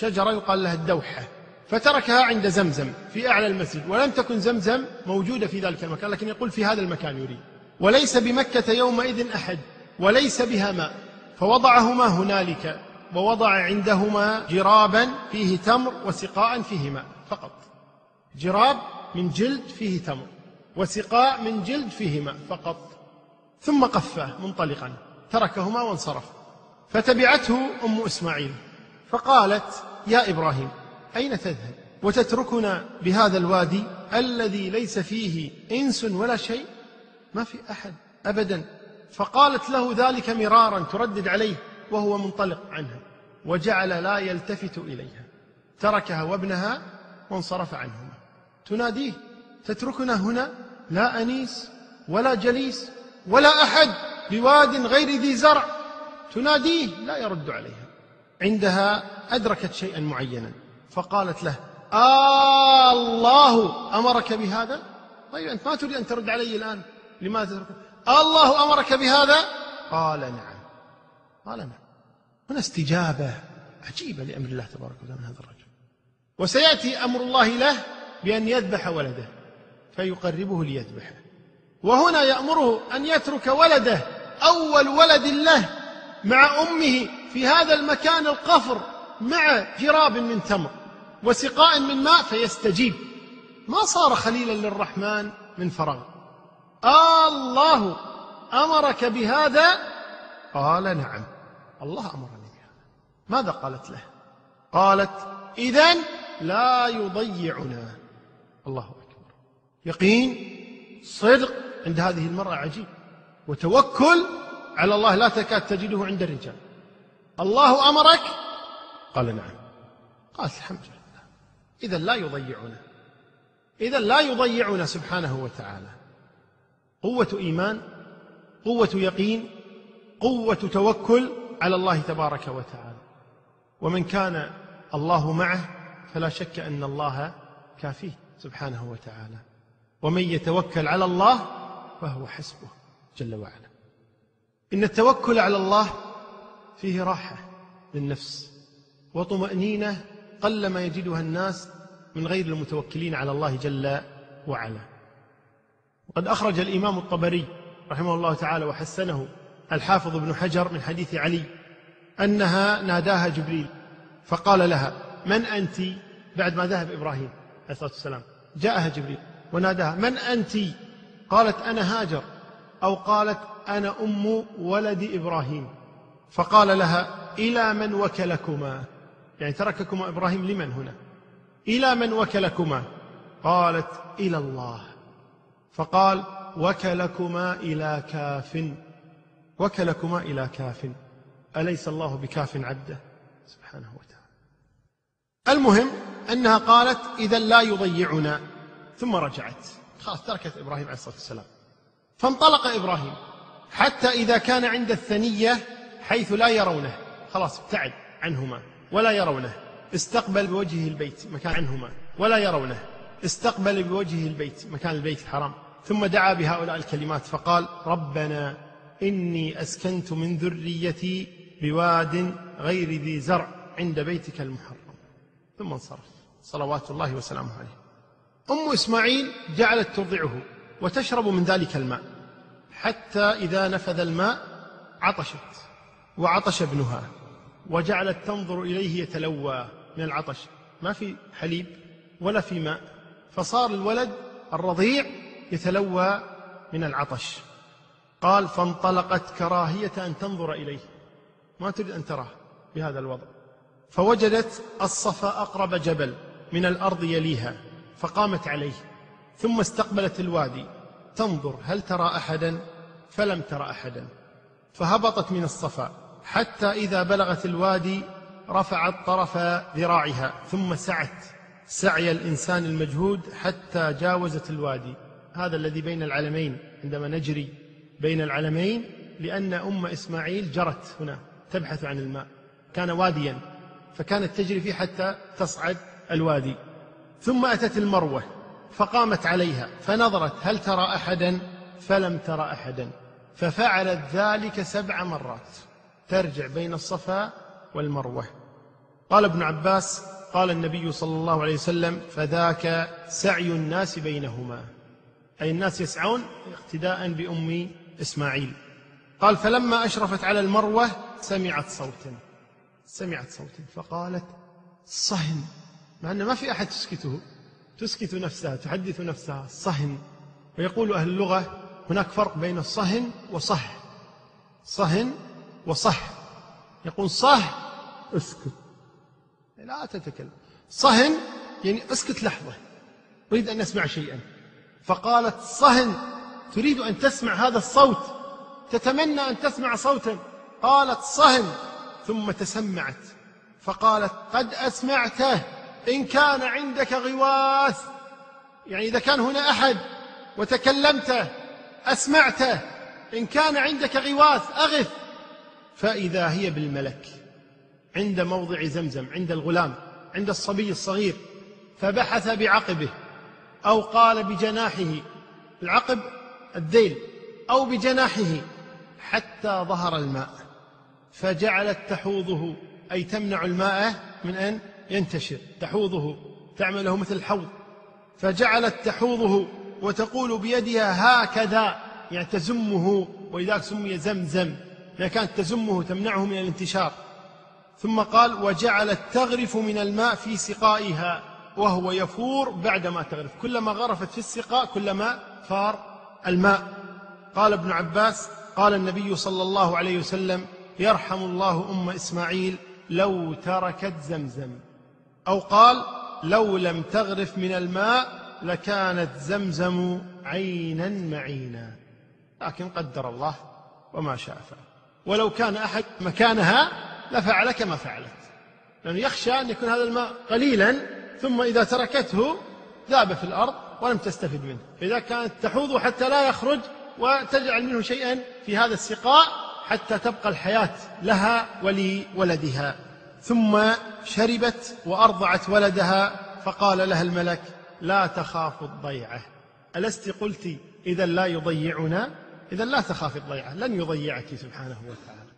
شجرة يقال لها الدوحة فتركها عند زمزم في أعلى المسجد ولم تكن زمزم موجودة في ذلك المكان لكن يقول في هذا المكان يريد. وليس بمكة يومئذ أحد وليس بها ماء فوضعهما هنالك ووضع عندهما جرابا فيه تمر وسقاء فيه ماء فقط. جراب من جلد فيه تمر وسقاء من جلد فيه ماء فقط. ثم قفه منطلقا تركهما وانصرف. فتبعته أم إسماعيل فقالت يا إبراهيم أين تذهب؟ وتتركنا بهذا الوادي الذي ليس فيه إنس ولا شيء؟ ما في أحد ابدا. فقالت له ذلك مرارا تردد عليه وهو منطلق عنها وجعل لا يلتفت إليها. تركها وابنها وانصرف عنهما. تناديه تتركنا هنا؟ لا أنيس ولا جليس ولا أحد بواد غير ذي زرع. تناديه لا يرد عليها. عندها أدركت شيئا معينا فقالت له آه الله أمرك بهذا؟ طيب أنت ما تريد أن ترد علي الآن؟ لماذا تترك الله أمرك بهذا؟ قال نعم. قال نعم. هنا استجابة عجيبة لأمر الله تبارك وتعالى من هذا الرجل. وسيأتي أمر الله له بأن يذبح ولده فيقربه ليذبحه. وهنا يأمره أن يترك ولده أول ولد له مع أمه في هذا المكان القفر مع جراب من تمر وسقاء من ماء فيستجيب. ما صار خليلا للرحمن من فراغ. آه الله أمرك بهذا؟ قال نعم. الله أمرني بهذا. ماذا قالت له؟ قالت اذا لا يضيعنا. الله أكبر. يقين؟ صدق. عند هذه المرأة عجيب. وتوكل على الله لا تكاد تجده عند الرجال. الله أمرك؟ قال نعم. قالت الحمد لله. اذا لا يضيعنا. اذا لا يضيعنا سبحانه وتعالى. قوة إيمان قوة يقين قوة توكل على الله تبارك وتعالى. ومن كان الله معه فلا شك أن الله كافيه سبحانه وتعالى. ومن يتوكل على الله فهو حسبه جل وعلا. إن التوكل على الله فيه راحة للنفس وطمأنينة قلما يجدها الناس من غير المتوكلين على الله جل وعلا. وقد أخرج الإمام الطبري رحمه الله تعالى وحسنه الحافظ ابن حجر من حديث علي أنها ناداها جبريل فقال لها من أنت؟ بعد ما ذهب إبراهيم عليه الصلاة والسلام. جاءها جبريل وناداها من أنت؟ قالت أنا هاجر. أو قالت أنا أم ولد إبراهيم. فقال لها إلى من وكلكما؟ يعني ترككما إبراهيم لمن هنا؟ إلى من وكلكما؟ قالت إلى الله. فقال وكلكما إلى كاف. وكلكما إلى كاف. أليس الله بكاف عبده؟ سبحانه وتعالى. المهم أنها قالت إذا لا يضيعنا. ثم رجعت. خلاص تركت إبراهيم عليه الصلاة والسلام. فانطلق إبراهيم. حتى إذا كان عند الثنية حيث لا يرونه. خلاص ابتعد عنهما. ولا يرونه. استقبل بوجهه البيت مكان عنهما. ولا يرونه. استقبل بوجهه البيت مكان البيت الحرام. ثم دعا بهؤلاء الكلمات فقال ربنا إني أسكنت من ذريتي بواد غير ذي زرع عند بيتك المحرم. ثم انصرف. صلوات الله وسلامه عليه. أم إسماعيل جعلت ترضعه وتشرب من ذلك الماء. حتى إذا نفذ الماء عطشت. وعطش ابنها وجعلت تنظر إليه يتلوى من العطش. ما في حليب ولا في ماء فصار الولد الرضيع يتلوى من العطش. قال فانطلقت كراهية أن تنظر إليه. ما تريد أن تراه بهذا الوضع. فوجدت الصفا أقرب جبل من الأرض يليها فقامت عليه. ثم استقبلت الوادي. تنظر هل ترى أحدا؟ فلم تر أحدا. فهبطت من الصفا. حتى إذا بلغت الوادي رفعت طرف ذراعها ثم سعت سعي الإنسان المجهود حتى جاوزت الوادي. هذا الذي بين العلمين عندما نجري بين العلمين لأن أم إسماعيل جرت هنا تبحث عن الماء. كان واديا فكانت تجري فيه حتى تصعد الوادي. ثم أتت المروة فقامت عليها فنظرت هل ترى أحدا؟ فلم ترى أحدا ففعلت ذلك سبع مرات. ترجع بين الصفا والمروة. قال ابن عباس قال النبي صلى الله عليه وسلم فذاك سعي الناس بينهما. أي الناس يسعون اقتداء بأم إسماعيل. قال فلما أشرفت على المروة سمعت صوتا. سمعت صوتا فقالت صهن. مع أن ما في أحد تسكته تسكت نفسها تحدث نفسها صهن. ويقول أهل اللغة هناك فرق بين الصهن وصح. صهن وصح. يقول صح اسكت. لا تتكلم. صهن يعني اسكت لحظة. أريد أن أسمع شيئا. فقالت صهن تريد أن تسمع هذا الصوت؟ تتمنى أن تسمع صوتا؟ قالت صهن ثم تسمعت. فقالت قد أسمعته إن كان عندك غواث. يعني إذا كان هنا أحد وتكلمت أسمعته إن كان عندك غواث أغث. فإذا هي بالملك عند موضع زمزم عند الغلام عند الصبي الصغير فبحث بعقبه أو قال بجناحه العقب الذيل أو بجناحه حتى ظهر الماء فجعلت تحوضه أي تمنع الماء من أن ينتشر تحوضه تعمله مثل الحوض فجعلت تحوضه وتقول بيدها هكذا يعني تزمه ولذلك سمي زمزم لأنها كانت تزمه تمنعه من الانتشار. ثم قال وجعلت تغرف من الماء في سقائها وهو يفور بعدما تغرف. كلما غرفت في السقاء كلما فار الماء. قال ابن عباس قال النبي صلى الله عليه وسلم يرحم الله أم إسماعيل لو تركت زمزم. أو قال لو لم تغرف من الماء لكانت زمزم عينا معينا. لكن قدر الله وما شاء فعل. ولو كان أحد مكانها لفعل كما فعلت. لأنه يخشى أن يكون هذا الماء قليلا ثم إذا تركته ذاب في الأرض ولم تستفد منه. فإذا كانت تحوض حتى لا يخرج وتجعل منه شيئا في هذا السقاء حتى تبقى الحياة لها ولولدها ثم شربت وأرضعت ولدها فقال لها الملك لا تخاف الضيعة. ألست قلت إذا لا يضيعنا؟ إذا لا تخاف الضيعة لن يضيعك سبحانه وتعالى.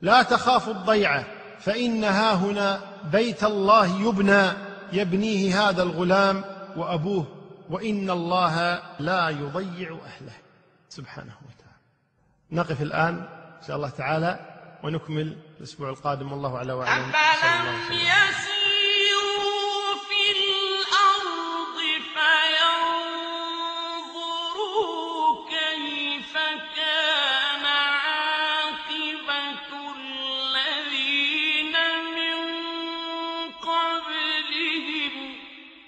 لا تخاف الضيعة فإنها هنا بيت الله يبنى يبنيه هذا الغلام وأبوه وإن الله لا يضيع أهله سبحانه وتعالى. نقف الآن إن شاء الله تعالى ونكمل الأسبوع القادم. والله عليه وسلم. أفلم يسيروا